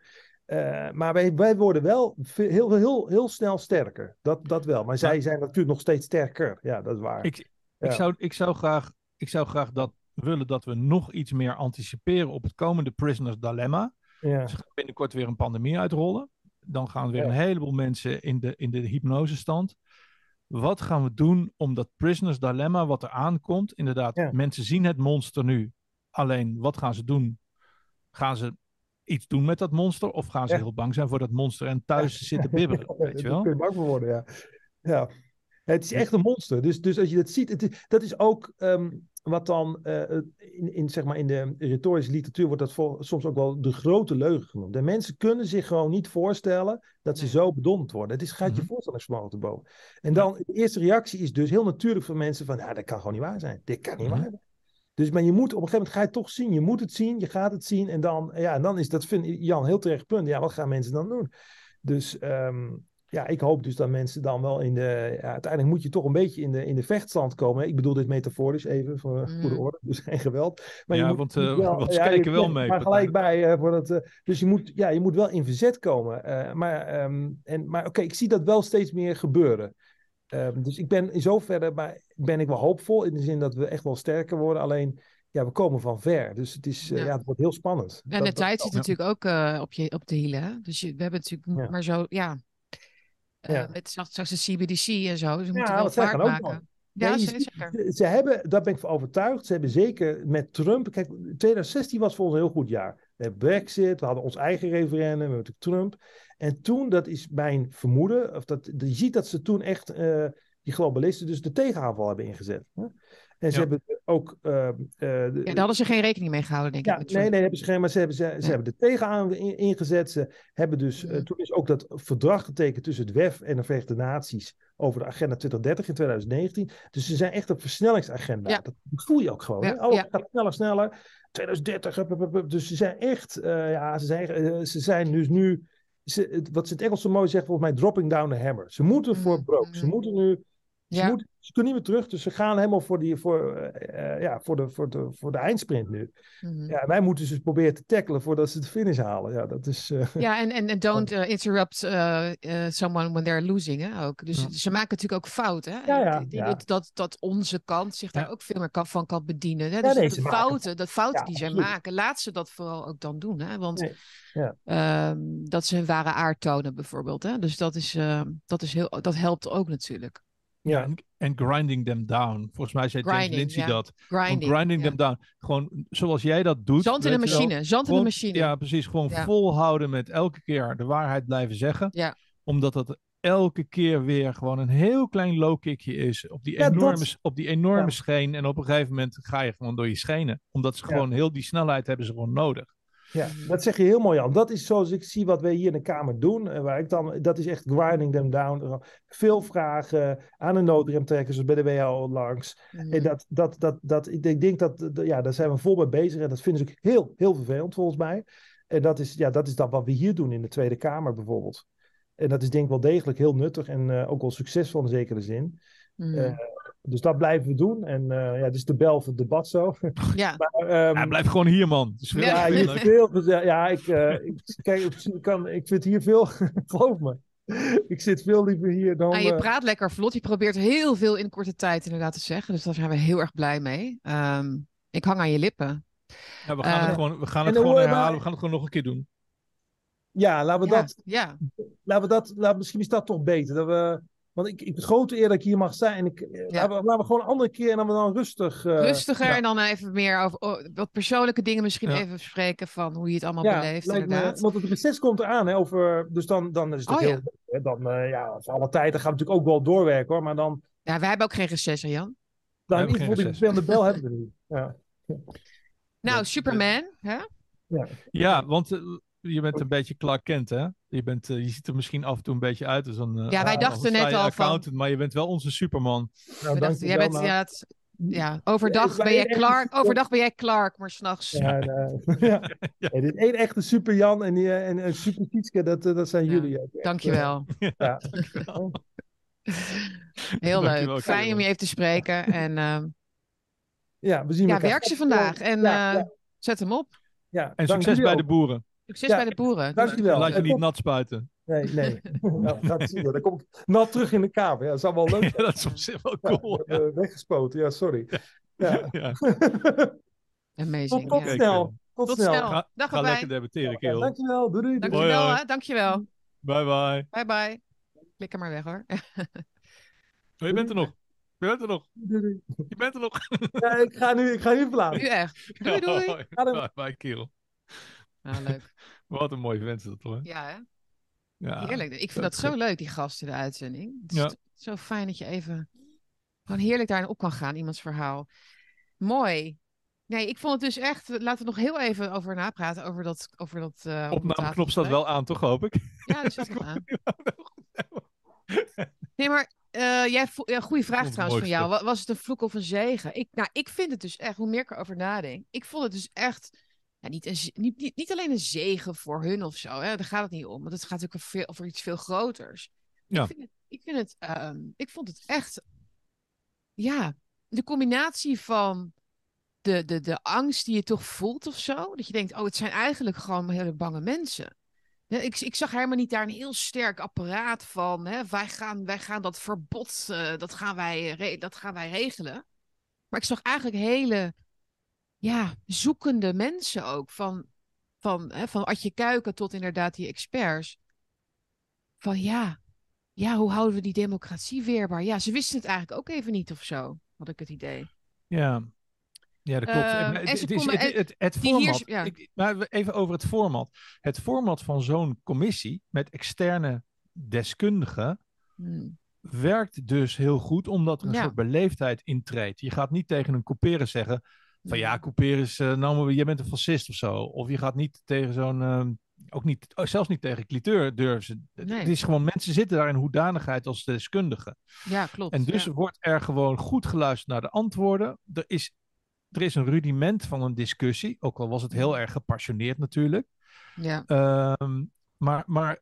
Eh, maar wij, wij worden wel heel, heel, heel snel sterker. Dat, dat wel. Maar zij zijn natuurlijk nog steeds sterker. Ja, dat is waar. Ik, ik, zou, ik, zou graag, ik zou graag dat willen dat we nog iets meer anticiperen op het komende Prisoners Dilemma. ja. Ze gaan binnenkort weer een pandemie uitrollen. Dan gaan weer een heleboel mensen in de, in de hypnosestand. Wat gaan we doen om dat Prisoners Dilemma wat er aankomt? Inderdaad, mensen zien het monster nu. Alleen, wat gaan ze doen? Gaan ze iets doen met dat monster? Of gaan ze Ja. heel bang zijn voor dat monster en thuis zitten bibberen? [LAUGHS] Weet je Daar wel? kun je bang voor worden, ja. ja. Het is echt een monster. Dus, dus als je dat ziet, het is- dat is ook ehm, wat dan eh, in, in, zeg maar in de retorische literatuur wordt dat voor, soms ook wel de grote leugen genoemd. De mensen kunnen zich gewoon niet voorstellen dat ze zo bedonderd worden. Het is, gaat je Mhm. voorstellingsvermogen te boven. En dan, de eerste reactie is dus heel natuurlijk voor mensen van, ja, dat kan gewoon niet waar zijn. Dit kan niet Mhm. waar zijn. Dus, maar je moet op een gegeven moment ga je het toch zien. Je moet het zien, je gaat het zien. En dan, ja, en dan is dat, vind Jan, heel terecht punt. Ja, wat gaan mensen dan doen? Dus, ehm, ja, ik hoop dus dat mensen dan wel in de. Ja, uiteindelijk moet je toch een beetje in de, in de vechtstand komen. Ik bedoel dit metaforisch even voor Mm. goede orde, dus geen geweld. Maar Ja, je moet, want, eh, ze ja, kijken wel mee, Maar gelijk bij. eh, voor dat, eh, dus je moet, ja, je moet wel in verzet komen. Eh, maar ehm, en, maar oké, ik zie dat wel steeds meer gebeuren. Ehm, dus ik ben in zoverre maar ben ik wel hoopvol. In de zin dat we echt wel sterker worden. Alleen, ja, we komen van ver. Dus het, is, eh, Ja. ja. het wordt heel spannend. En Dat- de tijd zit natuurlijk ook eh, op, je, op de hielen. Hè? Dus je, we hebben natuurlijk Ja. maar zo, ja. Eh, Ja. met straks de CBDC en zo. Dus we Ja, moeten wel vaart ook maken. Ja, Nee, ze- ziet-. Ze, ze hebben, daar ben ik van overtuigd. Ze hebben zeker met Trump. Kijk, 2016 was voor ons een heel goed jaar. We hebben Brexit, we hadden ons eigen referendum, we hebben natuurlijk Trump. En toen, dat is mijn vermoeden, of dat, je ziet dat ze toen echt eh, die globalisten dus de tegenaanval hebben ingezet. Hè? En ze Ja. hebben ook. de- Ja, daar hadden ze geen rekening mee gehouden, denk ja, ik. nee, nee, hebben ze geen, maar ze hebben, ze, ze Ja. hebben de tegenaan in- ingezet. Ze hebben dus, eh, Mhm. toen is ook dat verdrag getekend tussen het WEF en de Verenigde Naties over de agenda 2030 in 2019. Dus ze zijn echt op versnellingsagenda. Ja. Dat voel je ook gewoon. Ja, hè? Alles ja. gaat sneller, sneller. 2030, hup, hup, hup, hup. dus ze zijn echt, eh, ja, ze zijn, ze zijn dus nu, ze, wat ze het Engels zo mooi zeggen, volgens mij dropping down the hammer. Ze moeten voor Mhm, broke. Ze moeten nu ze, moeten, ze kunnen niet meer terug, dus ze gaan helemaal voor, die, voor, eh, eh, ja, voor, de, voor, de, voor de eindsprint nu. Mhm. Ja, wij moeten ze dus proberen te tackelen voordat ze de finish halen. Ja, dat is. eh, Ja, en, en, en don't [LAUGHS] interrupt someone when they're losing hè, ook. Dus Ja. ze maken natuurlijk ook fout. Hè? Ja, ja, ik ja. Dat, dat, onze kant zich daar ook veel meer kan, van kan bedienen. Hè? Dus nee, de maken- fouten, dat fouten die zij maken, laat ze dat vooral ook dan doen. Hè? Want Nee, ehm, dat ze hun ware aard tonen bijvoorbeeld. Hè? Dus dat, is, ehm, dat, is heel, dat helpt ook natuurlijk. Ja, en, en grinding them down. Volgens mij zei James Grinding, Lindsay ja. dat. Grinding. grinding ja. them down. Gewoon zoals jij dat doet. Zand in de wel. machine. Zand in de machine. Ja, precies. Gewoon Ja. volhouden met elke keer de waarheid blijven zeggen. Ja. Omdat dat elke keer weer gewoon een heel klein low kickje is. Op die Ja, dat- enorme, op die enorme Ja. scheen. En op een gegeven moment ga je gewoon door je schenen. Omdat ze Ja. gewoon heel die snelheid hebben ze gewoon nodig. Ja, dat zeg je heel mooi, Jan. Dat is zoals ik zie wat wij hier in de Kamer doen. En waar ik dan, dat is echt grinding them down. Veel vragen aan de noodrem trekken, zoals bij de WHO langs. Mhm. En dat, dat, dat, dat, ik denk- dat, ja, daar zijn we vol mee bezig. En dat vinden ze ook heel, heel vervelend volgens mij. En dat is, ja, dat is dan wat we hier doen in de Tweede Kamer bijvoorbeeld. En dat is denk ik wel degelijk heel nuttig en eh, ook wel succesvol in zekere zin. Eh, Dus dat blijven we doen. En eh, ja, dit is de bel voor het debat zo. [LAUGHS] ja. Maar, ehm, Ja, blijf gewoon hier, man. Het is veel- Ja, hier veel. Ja, ik, eh, ik, [LAUGHS] kijk, ik, kan, ik vind hier veel, [LAUGHS] geloof me. Ik zit veel liever hier dan. Nou, je eh, praat lekker vlot. Je probeert heel veel in korte tijd inderdaad te zeggen. Dus daar zijn we heel erg blij mee. Ehm, ik hang aan je lippen. Ja, we gaan het gewoon, we gaan het gewoon herhalen. maar- We gaan het gewoon nog een keer doen. ja, laten we ja, dat. ja. Laten we dat laten, misschien is dat toch beter. Dat we, want ik, ik het grote eer dat ik hier mag zijn. En ik, eh, laten, we, laten we gewoon een andere keer en dan we dan rustig. eh, Rustiger ja. en dan even meer over oh, wat persoonlijke dingen misschien Ja. even bespreken van hoe je het allemaal ja, beleeft me- want het reces komt eraan. Hè, over, dus dan, dan is het ook Oh, heel. ja. hè, Dan, eh, ja, voor alle tijd. Dan gaan we natuurlijk ook wel doorwerken hoor. Maar dan. Ja, wij hebben ook geen reces, hè, Jan. dan in hebben ieder geval geen die reces. vervelende bel hebben [LAUGHS] we niet. Ja. Nou, Ja, Superman. Hè? Ja, want je bent een beetje Clark Kent, hè? Je, bent, eh, je ziet er misschien af en toe een beetje uit als een... eh, Ja, wij dachten een net al van- maar je bent wel onze Superman. Nou, dank dachten, jij bent, ja, het- ja, overdag ben jij echt- Clark, overdag ben jij Clark, maar s'nachts. Ja, [LAUGHS] nou, [LAUGHS] ja. Ja. Dit één echte super Jan en, die, eh, en een super Tietske, dat, dat zijn Ja, jullie. ook echt, Dankjewel. Ja. [LAUGHS] Heel Dankjewel, leuk. Fijn om je even te spreken. En ehm, ja, we zien ja, elkaar. werk ze vandaag. En eh, zet hem op. Ja, En dank succes bij de boeren. Succes Ja, bij de boeren. Dankjewel. Laat je niet nat spuiten. Nee, nee. [LAUGHS] nou, gaat zien, hoor. dan kom ik nat terug in de kamer. Ja, dat zou wel leuk zijn. [LAUGHS] Ja, dat is op zich wel cool. weggespoten, ja, sorry. Ja. Ja. [LAUGHS] Amazing. tot tot snel. Tot, Tot snel. snel. Ga, Dag ga lekker debatteren, kerel. dankjewel. Doei, doei. doei. Dankjewel, Hoi, hoi. hè. Dankjewel. Bye bye. Bye bye. Klik er maar weg hoor. Oh, je bent er nog. Je bent er nog. doei, doei. Je bent er nog. Ja, ik ga nu, ik ga nu verlaten. Nu echt. Doei doei. Bye bye, kerel. Nou, leuk. [LAUGHS] Wat een mooi vent is dat hoor. Ja, hè? Ja. Heerlijk. Ik vind dat dat zo leuk, die gast in de uitzending. Het is Ja. zo fijn dat je even gewoon heerlijk daarin op kan gaan, iemands verhaal. Mooi. Nee, ik vond het dus echt. Laten we nog heel even over napraten. Over dat. Over dat uh, Opnameknop staat wel aan, toch, hoop ik? Ja, [LAUGHS] dat zit wel aan. Nee, maar eh, jij ja, goede vraag trouwens van jou. Was het een vloek of een zegen? Ik, nou, ik vind het dus echt, hoe meer ik erover nadenk, ik vond het dus echt ja, niet, een, niet, niet, niet alleen een zegen voor hun of zo. Hè? Daar gaat het niet om. Want het gaat natuurlijk veel, over iets veel groters. Ja. Ik vind het, ik, vind het ehm, ik vond het echt, ja, de combinatie van de, de, de angst die je toch voelt of zo. Dat je denkt, oh, het zijn eigenlijk gewoon hele bange mensen. Ik, ik zag helemaal niet daar een heel sterk apparaat van. Hè, wij, gaan, wij gaan dat verbod, eh, dat, gaan wij, dat gaan wij regelen. Maar ik zag eigenlijk hele ja, zoekende mensen ook. Van, van, hè, van Adje Kuiken tot inderdaad die experts. Van ja, ja, hoe houden we die democratie weerbaar? Ja, ze wisten het eigenlijk ook even niet of zo, had ik het idee. Ja, ja dat klopt. Ehm, het, het, het, het, het die hier- format, ja. ik- maar even over het format. Het format van zo'n commissie met externe deskundigen Hmm. werkt dus heel goed, omdat er een Ja. soort beleefdheid intreedt. Je gaat niet tegen een couperus zeggen van ja, couperus, eh nou, maar je bent een fascist of zo. Of je gaat niet tegen zo'n, ehm, ook niet, oh, zelfs niet tegen cliteur durven ze. Het- Nee. Het is gewoon, mensen zitten daar in hoedanigheid als deskundigen. Ja, klopt. En dus ja. wordt er gewoon goed geluisterd naar de antwoorden. Er is, er is een rudiment van een discussie, ook al was het heel erg gepassioneerd natuurlijk. Ja, Ehm, maar, maar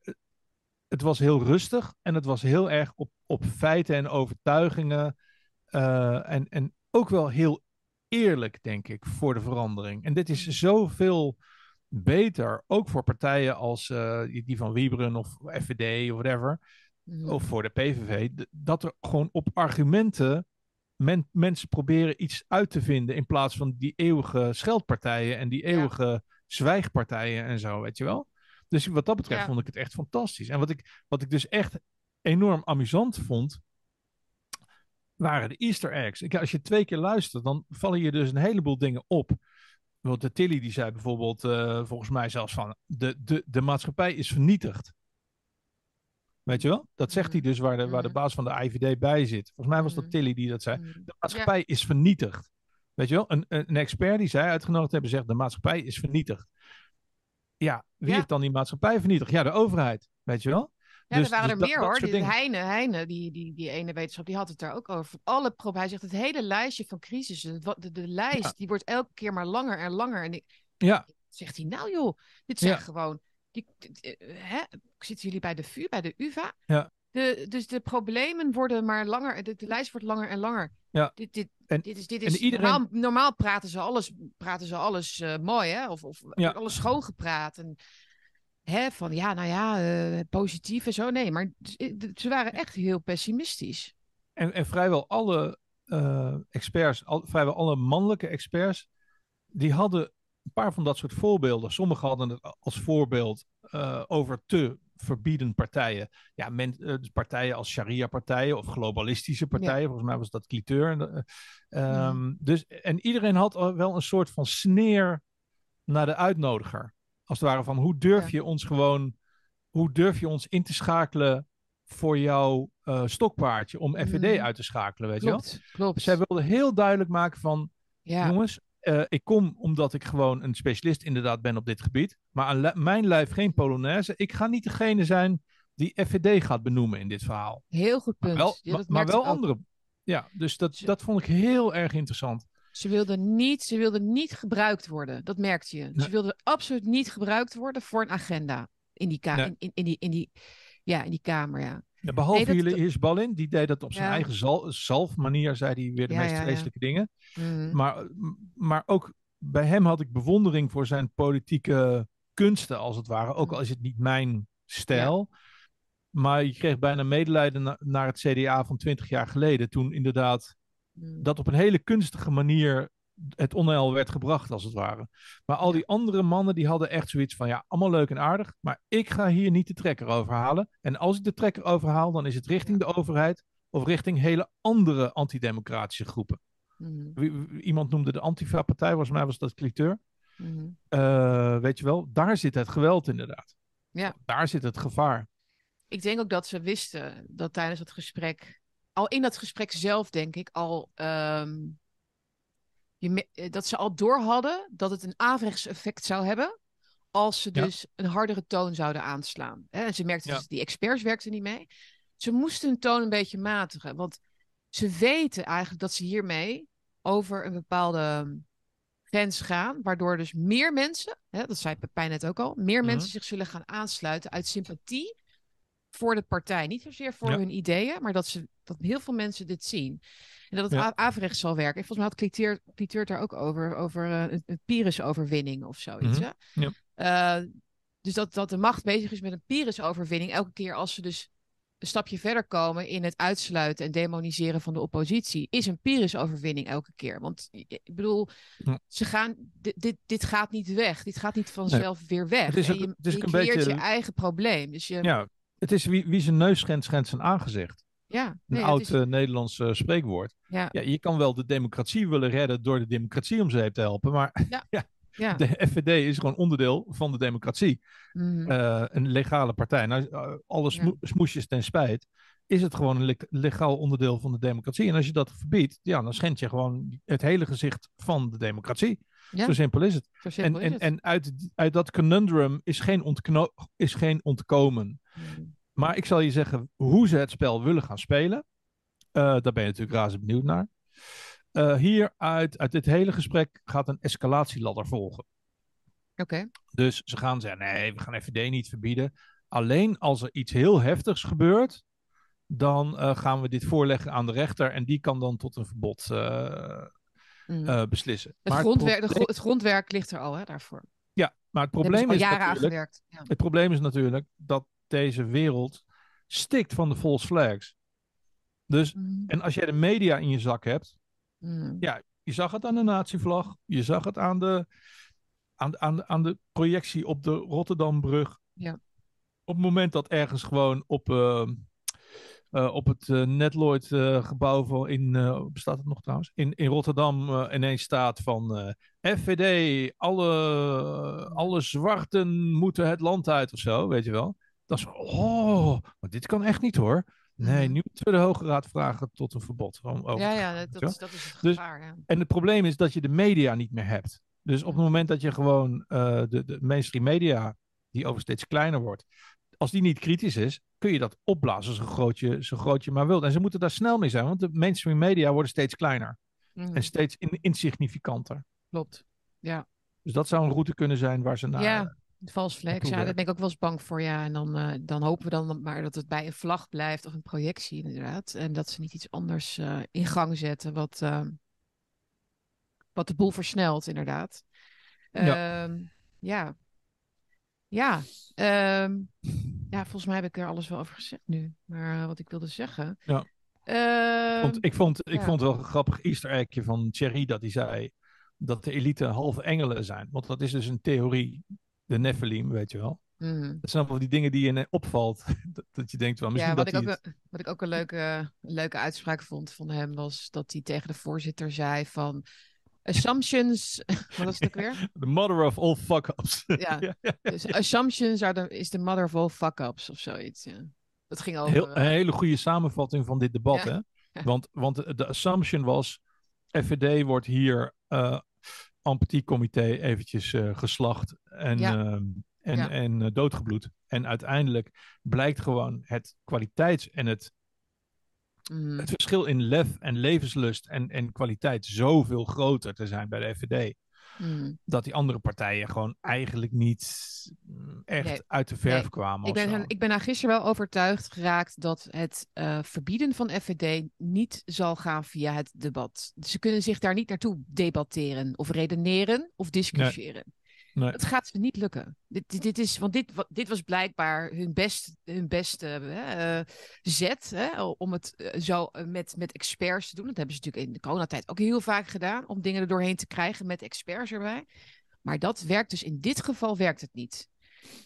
het was heel rustig en het was heel erg op, op feiten en overtuigingen. eh, en, en ook wel heel eerlijk, denk ik, voor de verandering. En dit is zoveel beter, ook voor partijen als eh, die van Wieberen of FVD of whatever Mhm. of voor de PVV, dat er gewoon op argumenten men, mensen proberen iets uit te vinden in plaats van die eeuwige scheldpartijen en die Ja. eeuwige zwijgpartijen en zo, weet je wel? Dus wat dat betreft Ja. vond ik het echt fantastisch. En wat ik, wat ik dus echt enorm amusant vond, waren de Easter eggs. Ik, als je twee keer luistert, dan vallen je dus een heleboel dingen op. Want de Tilly die zei bijvoorbeeld, eh, volgens mij zelfs van, de, de, de maatschappij is vernietigd. Weet je wel? Dat zegt hij dus waar de, waar de Mhm. baas van de IVD bij zit. Volgens mij was dat Mhm. Tilly die dat zei. De maatschappij is vernietigd. Weet je wel? Een, een een expert die zij uitgenodigd hebben zegt, de maatschappij is vernietigd. Ja, wie Ja. heeft dan die maatschappij vernietigd? Ja, de overheid. Weet je wel? Ja, Dus- er waren dus er meer hoor. Die. Heine, Heine die, die, die ene wetenschap, die had het daar ook over. Alle hij zegt het hele lijstje van crisissen. De, de lijst, Ja. die wordt elke keer maar langer en langer. En ik, Ja, zegt hij, nou joh, dit zijn Ja. gewoon... Die, eh, hè? Zitten jullie bij de VU, bij de UvA? Ja. De, dus de problemen worden maar langer. De, de lijst wordt langer en langer. Ja. Dit, dit, En- dit is, dit is iedereen- normaal, normaal praten ze alles, praten ze alles eh, mooi, hè? Of, of Ja. alles schoongepraat. En, hè, van ja, nou ja, eh, positief en zo. Nee, maar z- ze waren echt heel pessimistisch. en, en vrijwel alle eh, experts, al, vrijwel alle mannelijke experts, die hadden een paar van dat soort voorbeelden. Sommigen hadden het als voorbeeld eh, over te verbieden partijen. Ja, men, eh, dus partijen als sharia-partijen of globalistische partijen. Volgens mij was dat cliteur. Eh, ehm, dus, en iedereen had wel een soort van sneer naar de uitnodiger. Als het ware van, hoe durf Ja. je ons gewoon, hoe durf je ons in te schakelen voor jouw eh, stokpaardje om FVD Mhm. uit te schakelen, weet je wel? Klopt, klopt. Zij wilden heel duidelijk maken van, ja. jongens, eh, ik kom omdat ik gewoon een specialist inderdaad ben op dit gebied. Maar aan mijn lijf geen Polonaise. Ik ga niet degene zijn die FVD gaat benoemen in dit verhaal. Heel goed punt. Wel, Ja, maar, dat maar wel andere. Ja, dus dat, Ze- dat vond ik heel erg interessant. Ze wilden niet, ze wilden niet gebruikt worden. Dat merkte je. Nee. Ze wilden absoluut niet gebruikt worden voor een agenda. In die, ka- Nee. in, in, in die, in die, ja, in die kamer, ja. Ja, behalve Nee, jullie Hirschballin, die deed dat op zijn Ja. eigen zal, zalfmanier, zei hij weer de Ja, meest vreselijke dingen. Mhm. Maar, maar ook bij hem had ik bewondering voor zijn politieke kunsten, als het ware. Ook Mhm. al is het niet mijn stijl. Maar je kreeg bijna medelijden na- naar het CDA van 20 jaar geleden. Toen inderdaad. Dat op een hele kunstige manier het onheil werd gebracht, als het ware. Maar al die andere mannen, die hadden echt zoiets van, ja, allemaal leuk en aardig, maar ik ga hier niet de trekker over halen. En als ik de trekker overhaal, dan is het richting de overheid of richting hele andere antidemocratische groepen. Mhm. Wie- Iemand noemde de Antifa-partij, volgens mij was dat cliteur. Mhm. Eh, weet je wel, daar zit het geweld inderdaad. Ja. Daar zit het gevaar. Ik denk ook dat ze wisten dat tijdens het gesprek, al in dat gesprek zelf, denk ik, al ehm, je, eh, dat ze al door hadden dat het een averechts effect zou hebben. Als ze Ja. dus een hardere toon zouden aanslaan. En ze merkten Ja. dus, die experts werkten niet mee. Ze moesten hun toon een beetje matigen. Want ze weten eigenlijk dat ze hiermee over een bepaalde ehm, grens gaan. Waardoor dus meer mensen, hè, dat zei Pepijn net ook al, meer Mhm. mensen zich zullen gaan aansluiten uit sympathie voor de partij. Niet zozeer voor Ja. hun ideeën, maar dat, ze, dat heel veel mensen dit zien. En dat het Ja. averechts zal werken. En volgens mij had Cliteer, Cliteer het daar ook over, over eh, een, Pyrrhus-overwinning of zoiets. Mhm. hè? Ja. Eh, dus dat, dat de macht bezig is met een Pyrrhus-overwinning. Elke keer als ze dus een stapje verder komen in het uitsluiten en demoniseren van de oppositie, is een Pyrrhus-overwinning elke keer. Want ik bedoel, Ja. ze gaan, dit, dit, dit gaat niet weg. Dit gaat niet vanzelf weer weg. Het is ook- je, het is je een creëert beetje- je eigen probleem. Dus je, Ja, het is wie, wie zijn neus schendt, schendt zijn aangezicht. ja, Een nee, oud is- eh, Nederlands eh, spreekwoord. ja, Ja, je kan wel de democratie willen redden door de democratie om zeep te helpen. Maar ja. [LAUGHS] de FVD is gewoon onderdeel van de democratie. mhm. Eh, een legale partij. Nou, alle smo- smoesjes ten spijt. Is het gewoon een le- legaal onderdeel van de democratie. En als je dat verbiedt, ja, dan schend je gewoon het hele gezicht van de democratie. Ja. Zo simpel is het. En, is en, het. en uit, uit dat conundrum is geen, ontkno- is geen ontkomen. Mhm. Maar ik zal je zeggen hoe ze het spel willen gaan spelen. Eh, daar ben je natuurlijk razend benieuwd naar. Eh, hier uit, uit dit hele gesprek gaat een escalatieladder volgen. Oké. Dus ze gaan zeggen: nee, we gaan FVD niet verbieden. Alleen als er iets heel heftigs gebeurt, dan eh, gaan we dit voorleggen aan de rechter. En die kan dan tot een verbod Mhm. eh, beslissen. het, Maar grondwerk, het grondwerk ligt er al hè, daarvoor. ja, maar het probleem is natuurlijk. Ja. het probleem is natuurlijk dat deze wereld stikt van de false flags. Dus, Mhm. en als jij de media in je zak hebt, Mhm. Ja, je zag het aan de natievlag. Je zag het aan de, aan, aan, aan de projectie op de Rotterdambrug. Ja. Op het moment dat ergens gewoon op, eh, eh, op het eh Netloid eh, gebouw van in, bestaat het nog trouwens? In, in Rotterdam ineens staat van FVD, alle, alle zwarten moeten het land uit of zo, weet je wel. Dat is oh, maar dit kan echt niet hoor. Nee, Mhm. nu moeten we de Hoge Raad vragen tot een verbod. Over Ja, ja, dat, is, dat is het Dus- gevaar. Ja. En het probleem is dat je de media niet meer hebt. Dus op het moment dat je gewoon de, de mainstream media, die over steeds kleiner wordt, als die niet kritisch is, kun je dat opblazen zo groot je, zo groot je maar wilt. En ze moeten daar snel mee zijn, want de mainstream media worden steeds kleiner Mhm. en steeds in, insignificanter. Klopt. Ja. Dus dat zou een route kunnen zijn waar ze naar. Ja. Vals flex, ja, daar ben ik ook wel eens bang voor. Ja, en dan, eh, dan hopen we dan maar dat het bij een vlag blijft of een projectie, inderdaad. En dat ze niet iets anders eh, in gang zetten, wat, eh, wat de boel versnelt, inderdaad. Ja. Ehm, ja. Ja. ehm, ja, volgens mij heb ik er alles wel over gezegd nu. Maar eh, wat ik wilde zeggen. Ja. Ehm, Want ik vond, ik ja. vond het wel een grappig easter eggje van Thierry dat hij zei dat de elite halve engelen zijn. Want dat is dus een theorie, de Nephilim, weet je wel. mhm. Dat zijn wel die dingen die je opvalt. [LAUGHS] Dat, dat je denkt wel, misschien Ja, wat dat ik, ook, een- wat ik ook een leuke, een leuke uitspraak vond van hem was dat hij tegen de voorzitter zei van assumptions, [LAUGHS] wat was het ook weer? [LAUGHS] The mother of all fuck-ups. [LAUGHS] Ja. Dus assumptions are the, is the mother of all fuck-ups of zoiets. Ja. Dat ging over. Heel, eh, een hele goede samenvatting van dit debat. Hè? Want, want de assumption was, FVD wordt hier eh empathiecomité eventjes eh, geslacht en, Ja. ehm, en, Ja. en eh, doodgebloed. En uiteindelijk blijkt gewoon het kwaliteits- en het, mm, het verschil in lef en levenslust en, en kwaliteit zoveel groter te zijn bij de FVD. mm. Dat die andere partijen gewoon eigenlijk niet mm, echt Nee. uit de verf Nee. kwamen. Ik ben, zo. ik ben daar gisteren wel overtuigd geraakt dat het eh, verbieden van FVD niet zal gaan via het debat. Ze kunnen zich daar niet naartoe debatteren of redeneren of discussiëren. Nee. Het gaat ze niet lukken. Dit, dit, is, want dit, dit was blijkbaar hun, best, hun beste hè, eh, zet hè, om het eh, zo eh, met, met experts te doen. Dat hebben ze natuurlijk in de coronatijd ook heel vaak gedaan, om dingen er doorheen te krijgen met experts erbij. Maar dat werkt dus in dit geval werkt het niet.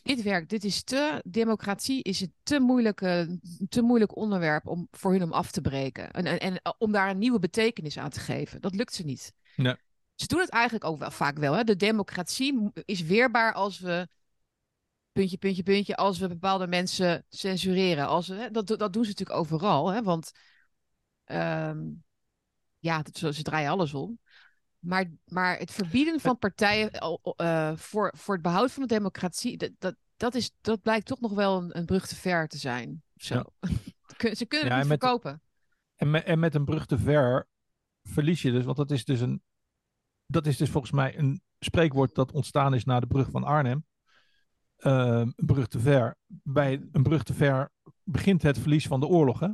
Dit werkt, dit is te, democratie is een te, moeilijke, te moeilijk onderwerp om, voor hun om af te breken. En, en, en eh, om daar een nieuwe betekenis aan te geven. Dat lukt ze niet. Nee. Ze doen het eigenlijk ook wel vaak wel. Hè? De democratie mo- is weerbaar als we, puntje, puntje, puntje, als we bepaalde mensen censureren. Als we, hè, dat, dat doen ze natuurlijk overal. Hè? Want ehm, ja, ze draaien alles om. Maar, maar het verbieden van partijen eh, voor, voor het behoud van de democratie, dat, dat, dat, is, dat blijkt toch nog wel een, een brug te ver te zijn. Zo. [LAUGHS] Ze kunnen Ja, het en niet met- verkopen. En met, en met een brug te ver verlies je dus, want dat is dus een. Dat is dus volgens mij een spreekwoord dat ontstaan is na de brug van Arnhem. Ehm, een brug te ver. Bij een brug te ver begint het verlies van de oorlog. Hè?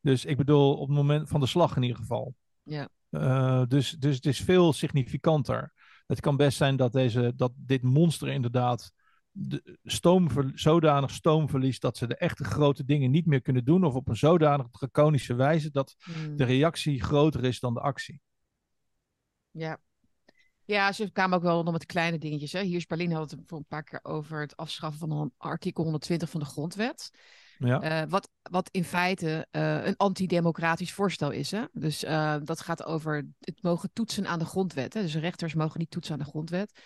Dus ik bedoel, op het moment van de slag in ieder geval. Ja. Eh, dus, dus het is veel significanter. Het kan best zijn dat, deze, dat dit monster inderdaad de stoom, zodanig stoom verliest dat ze de echte grote dingen niet meer kunnen doen. Of op een zodanig draconische wijze dat Hmm. de reactie groter is dan de actie. Ja. Ja, ze kwamen ook wel nog met kleine dingetjes. Hè. Hier is Berlin had het voor een paar keer over het afschaffen van artikel 120 van de grondwet. Ja, Eh, wat, wat in feite eh, een antidemocratisch voorstel is. Hè? Dus eh, dat gaat over het mogen toetsen aan de grondwet. Hè? Dus rechters mogen niet toetsen aan de grondwet.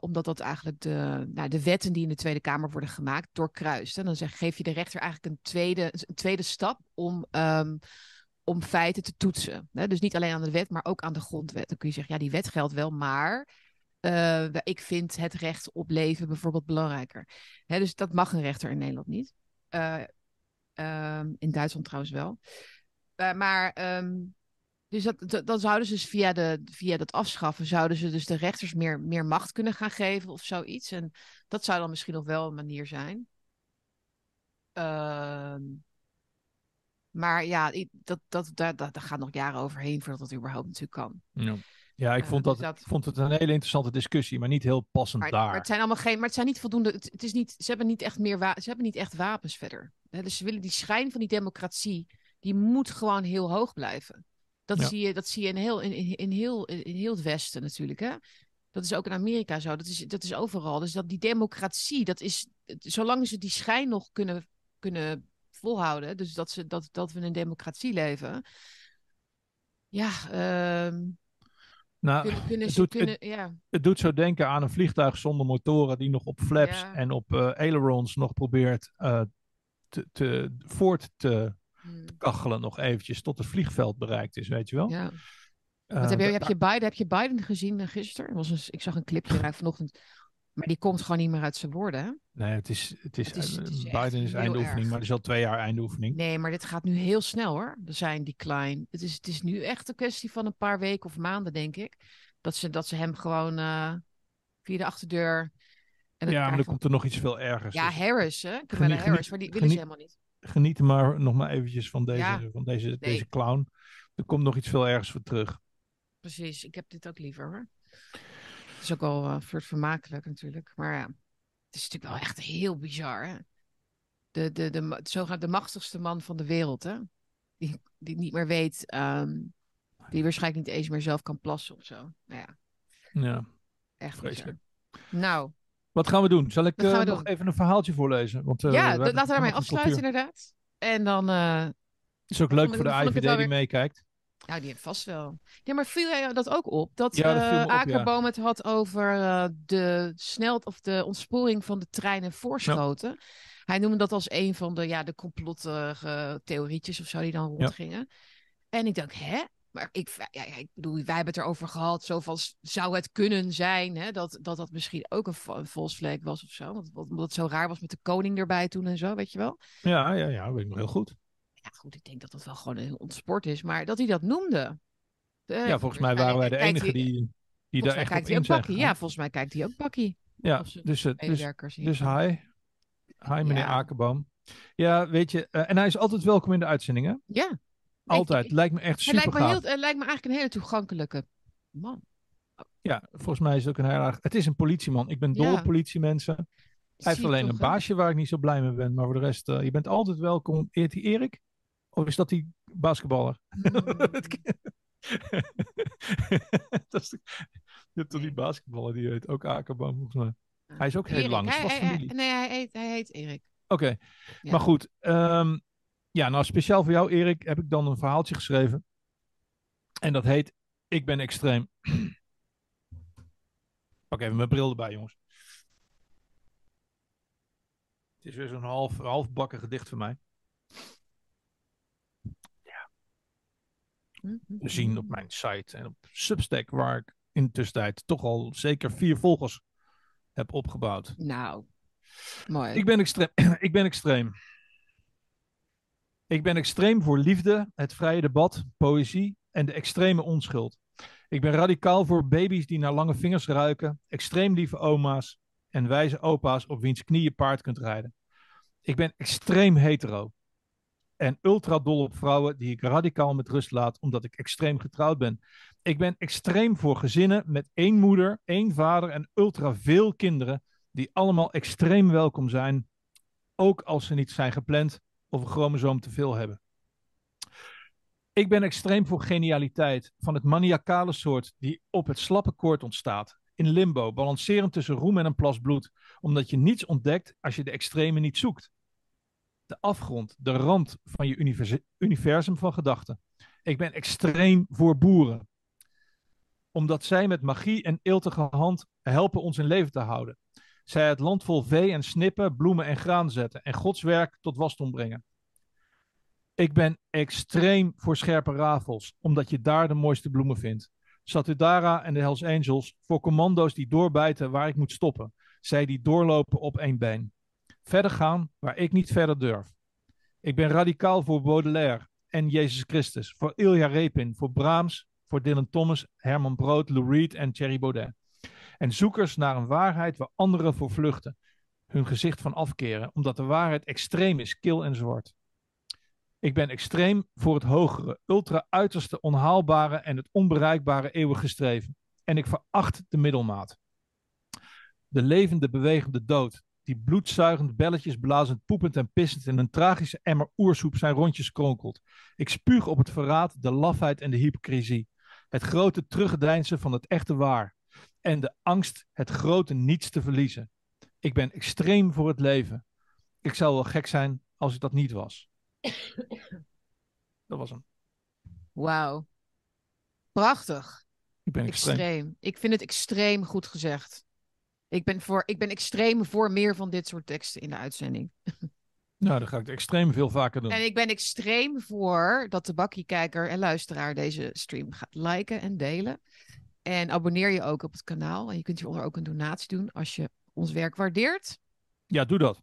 Omdat dat eigenlijk de, nou, de wetten die in de Tweede Kamer worden gemaakt doorkruist. En dan zeg, geef je de rechter eigenlijk een tweede, een tweede stap om, ehm, om feiten te toetsen. Hè? Dus niet alleen aan de wet, maar ook aan de grondwet. Dan kun je zeggen, ja, die wet geldt wel, maar eh, ik vind het recht op leven bijvoorbeeld belangrijker. Hè, dus dat mag een rechter in Nederland niet. Eh, ehm, in Duitsland trouwens wel. Eh, maar em, dus dat, dat, dan zouden ze dus via, de, via dat afschaffen, zouden ze dus de rechters meer, meer macht kunnen gaan geven of zoiets. En dat zou dan misschien nog wel een manier zijn. Ehm, maar ja, dat, dat, daar, daar, daar gaat nog jaren overheen voordat dat überhaupt natuurlijk kan. ja. ja ik Eh, vond, dus dat, dat- vond het een hele interessante discussie, maar niet heel passend Maar, daar. maar het zijn allemaal geen, maar het zijn niet voldoende. Het, het is niet, ze hebben niet echt meer wa- ze hebben niet echt wapens verder. Dus ze willen die schijn van die democratie, die moet gewoon heel hoog blijven. Dat, Ja. zie, je, dat zie je in heel, in, in, in heel, in heel het Westen natuurlijk. Hè? Dat is ook in Amerika zo. Dat is, dat is overal. Dus dat die democratie, dat is, zolang ze die schijn nog kunnen, kunnen volhouden, dus dat, ze, dat, dat we in een democratie leven. Ja, ehm, nou, kunnen, kunnen het doet- kunnen, ja. het doet zo denken aan een vliegtuig zonder motoren die nog op flaps Ja. en op eh ailerons nog probeert eh, te, te, voort te Hm, kachelen nog eventjes tot het vliegveld bereikt is, weet je wel. ja. Wat heb, je, heb, je Biden, heb je Biden gezien gisteren? Er Was een, ik zag een clipje vanochtend. Maar die komt gewoon niet meer uit zijn woorden. Nee, het is, het is, Het is- het is eh, Biden is eindoefening, erg. maar het is al twee jaar eindoefening. Nee, maar dit gaat nu heel snel hoor. Er zijn decline. Het is, het is nu echt een kwestie van een paar weken of maanden, denk ik. Dat ze, dat ze hem gewoon eh, via de achterdeur. En dan ja, maar er komt er nog iets veel ergers. Ja, Dus Harris, hè? Kamala Geniet- Harris, maar die willen ze helemaal niet. geniet maar nog maar eventjes van deze, Ja. van deze, Nee. deze clown. Er komt nog iets veel ergers voor terug. Precies, ik heb dit ook liever hoor. Het is ook wel eh, een soort vermakelijk natuurlijk. Maar ja, het is natuurlijk wel echt heel bizar. Hè? De, de, de, ma- zogenaamde de machtigste man van de wereld, hè? Die, die niet meer weet, ehm, die waarschijnlijk niet eens meer zelf kan plassen of zo. Nou ja, Ja, echt Vreselijk. bizar. Nou, Wat gaan we doen? Zal ik eh, nog doen? even een verhaaltje voorlezen? Want, eh, ja, laten we daarmee afsluiten inderdaad. En dan, Het is ook leuk voor de het IVD die meekijkt. Nou die heeft vast wel. Ja, maar viel jij dat ook op? Dat, Ja, dat eh, ja. Akerboom het had over eh, de snel of de ontsporing van de treinen voorschoten. Hij noemde dat als een van de, ja, de complottheorietjes theorietjes of zo die dan rondgingen. En ik dacht, hè? Maar ik, ja, ja, ik bedoel, wij hebben het erover gehad. Zo van, zou het kunnen zijn hè, dat, dat dat misschien ook een, een flag was of zo? Want, omdat het zo raar was met de koning erbij toen en zo, weet je wel? Ja, ja, ja, weet ik nog heel goed. Goed, ik denk dat dat wel gewoon een ontsport is. Maar dat hij dat noemde. Ja, volgens mij waren wij de enige die, die daar echt op in zijn bakkie. Ja, volgens mij kijkt hij ook bakkie. Ja, dus, dus, dus hi. Hi, meneer Ja. Akerboom. Ja, weet je, eh, en hij is altijd welkom in de uitzendingen. Ja. Altijd. Ik- lijkt me echt super lijkt, me heel, hij lijkt me eigenlijk een hele toegankelijke man. Ja, volgens mij is het ook een heel erg... Het is een politieman. Ik ben dol Ja. op politiemensen. Hij heeft alleen een baasje waar ik niet zo blij mee ben. Maar voor de rest, eh, je bent altijd welkom. Eert hij Erik? Of is dat die basketballer? [LAUGHS] dat is de- je hebt toch die basketballer, die heet ook Akerboom volgens mij. Hij is ook heel Erik, lang, hij- hij- hij- nee, hij heet, hij heet Erik. Oké, Ja. maar goed. ehm, ja, nou speciaal voor jou Erik heb ik dan een verhaaltje geschreven. En dat heet Ik ben extreem. [CLEARS THROAT] Pak even mijn bril erbij jongens. Het is weer zo'n half, halfbakken gedicht van mij. Zien op mijn site en op Substack, waar ik in de tussentijd toch al zeker vier volgers heb opgebouwd. Nou, mooi. Ik ben extreem. [CLEARS THROAT] ik ben extreem. Ik ben extreem voor liefde, het vrije debat, poëzie en de extreme onschuld. Ik ben radicaal voor baby's die naar lange vingers ruiken, extreem lieve oma's en wijze opa's op wiens knieën paard kunt rijden. Ik ben extreem hetero. En ultra dol op vrouwen die ik radicaal met rust laat omdat ik extreem getrouwd ben. Ik ben extreem voor gezinnen met één moeder, één vader en ultra veel kinderen die allemaal extreem welkom zijn, ook als ze niet zijn gepland of een chromosoom te veel hebben. Ik ben extreem voor genialiteit van het maniacale soort die op het slappe koord ontstaat. In limbo, balancerend tussen roem en een plas bloed, omdat je niets ontdekt als je de extreme niet zoekt. De afgrond, de rand van je universum van gedachten. Ik ben extreem voor boeren, omdat zij met magie en eeltige hand helpen ons in leven te houden. Zij het land vol vee en snippen, bloemen en graan zetten en Gods werk tot wasdom brengen. Ik ben extreem voor scherpe rafels, omdat je daar de mooiste bloemen vindt. Satudara en de Hells Angels voor commando's die doorbijten waar ik moet stoppen. Zij die doorlopen op één been. Verder gaan waar ik niet verder durf. Ik ben radicaal voor Baudelaire en Jezus Christus, voor Ilja Repin, voor Brahms, voor Dylan Thomas, Herman Brood, Lou Reed en Thierry Baudet. En zoekers naar een waarheid waar anderen voor vluchten, hun gezicht van afkeren, omdat de waarheid extreem is, kil en zwart. Ik ben extreem voor het hogere, ultra uiterste, onhaalbare en het onbereikbare eeuwige streven. En ik veracht de middelmaat. De levende, bewegende dood, die bloedzuigend, belletjes blazend, poepend en pissend in een tragische emmer oersoep zijn rondjes kronkelt. Ik spuug op het verraad, de lafheid en de hypocrisie. Het grote teruggedeinzen van het echte waar. En de angst het grote niets te verliezen. Ik ben extreem voor het leven. Ik zou wel gek zijn als ik dat niet was. Dat was hem. Wauw. Prachtig. Ik ben extreem. Extreem. Ik vind het extreem goed gezegd. Ik ben, voor, ik ben extreem voor meer van dit soort teksten in de uitzending. Nou, dan ga ik extreem veel vaker doen. En ik ben extreem voor dat de bakkiekijker en luisteraar deze stream gaat liken en delen. En abonneer je ook op het kanaal. En je kunt hieronder ook een donatie doen als je ons werk waardeert. Ja, doe dat.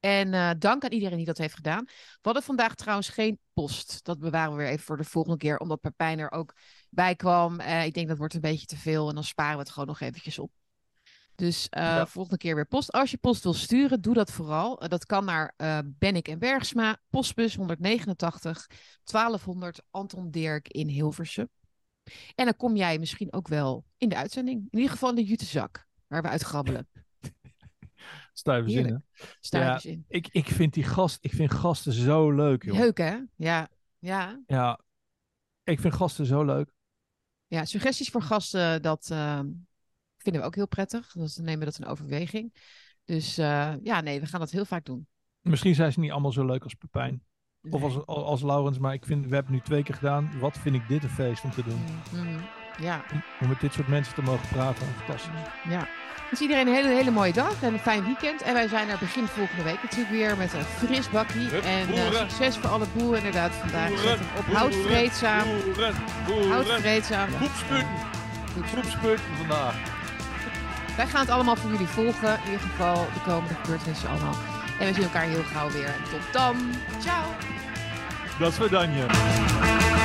En eh, dank aan iedereen die dat heeft gedaan. We hadden vandaag trouwens geen post. Dat bewaren we weer even voor de volgende keer, omdat Pepijn er ook bij kwam. Eh, ik denk dat wordt een beetje te veel en dan sparen we het gewoon nog eventjes op. Dus eh, Ja. volgende keer weer post. Als je post wil sturen, doe dat vooral. Eh, dat kan naar eh Bennik en Bergsma, postbus 189 1200 Anton Dirk in Hilversum. En dan kom jij misschien ook wel in de uitzending. In ieder geval in de jutezak, waar we uit grabbelen. [LAUGHS] Heerlijk. zinnen. In. Ik, ik vind die gast, ik vind gasten zo leuk, joh. Leuk hè? Ja, ja. Ja, ik vind gasten zo leuk. Ja, suggesties voor gasten, dat ehm, vinden we ook heel prettig. Dus dan nemen we dat in overweging. Dus eh, ja, nee, we gaan dat heel vaak doen. Misschien zijn ze niet allemaal zo leuk als Pepijn. Of als, als Laurens, maar ik vind, we hebben het nu twee keer gedaan. Wat vind ik dit een feest om te doen? Mhm. Ja, Om, om met dit soort mensen te mogen praten. Fantastisch. ja. Dus iedereen een hele, hele mooie dag en een fijn weekend. En wij zijn er begin volgende week natuurlijk weer met een fris bakkie. Hup, En eh, succes voor alle boeren inderdaad vandaag. Boeren, Zet hem op. Houd boeren, vreedzaam. Boeren, Houd vreedzaam. Groepspunten. Groepspunten vandaag. Wij gaan het allemaal voor jullie volgen. In ieder geval de komende gebeurtenissen allemaal. En we zien elkaar heel gauw weer. Tot dan. Ciao. Dat is we dan je.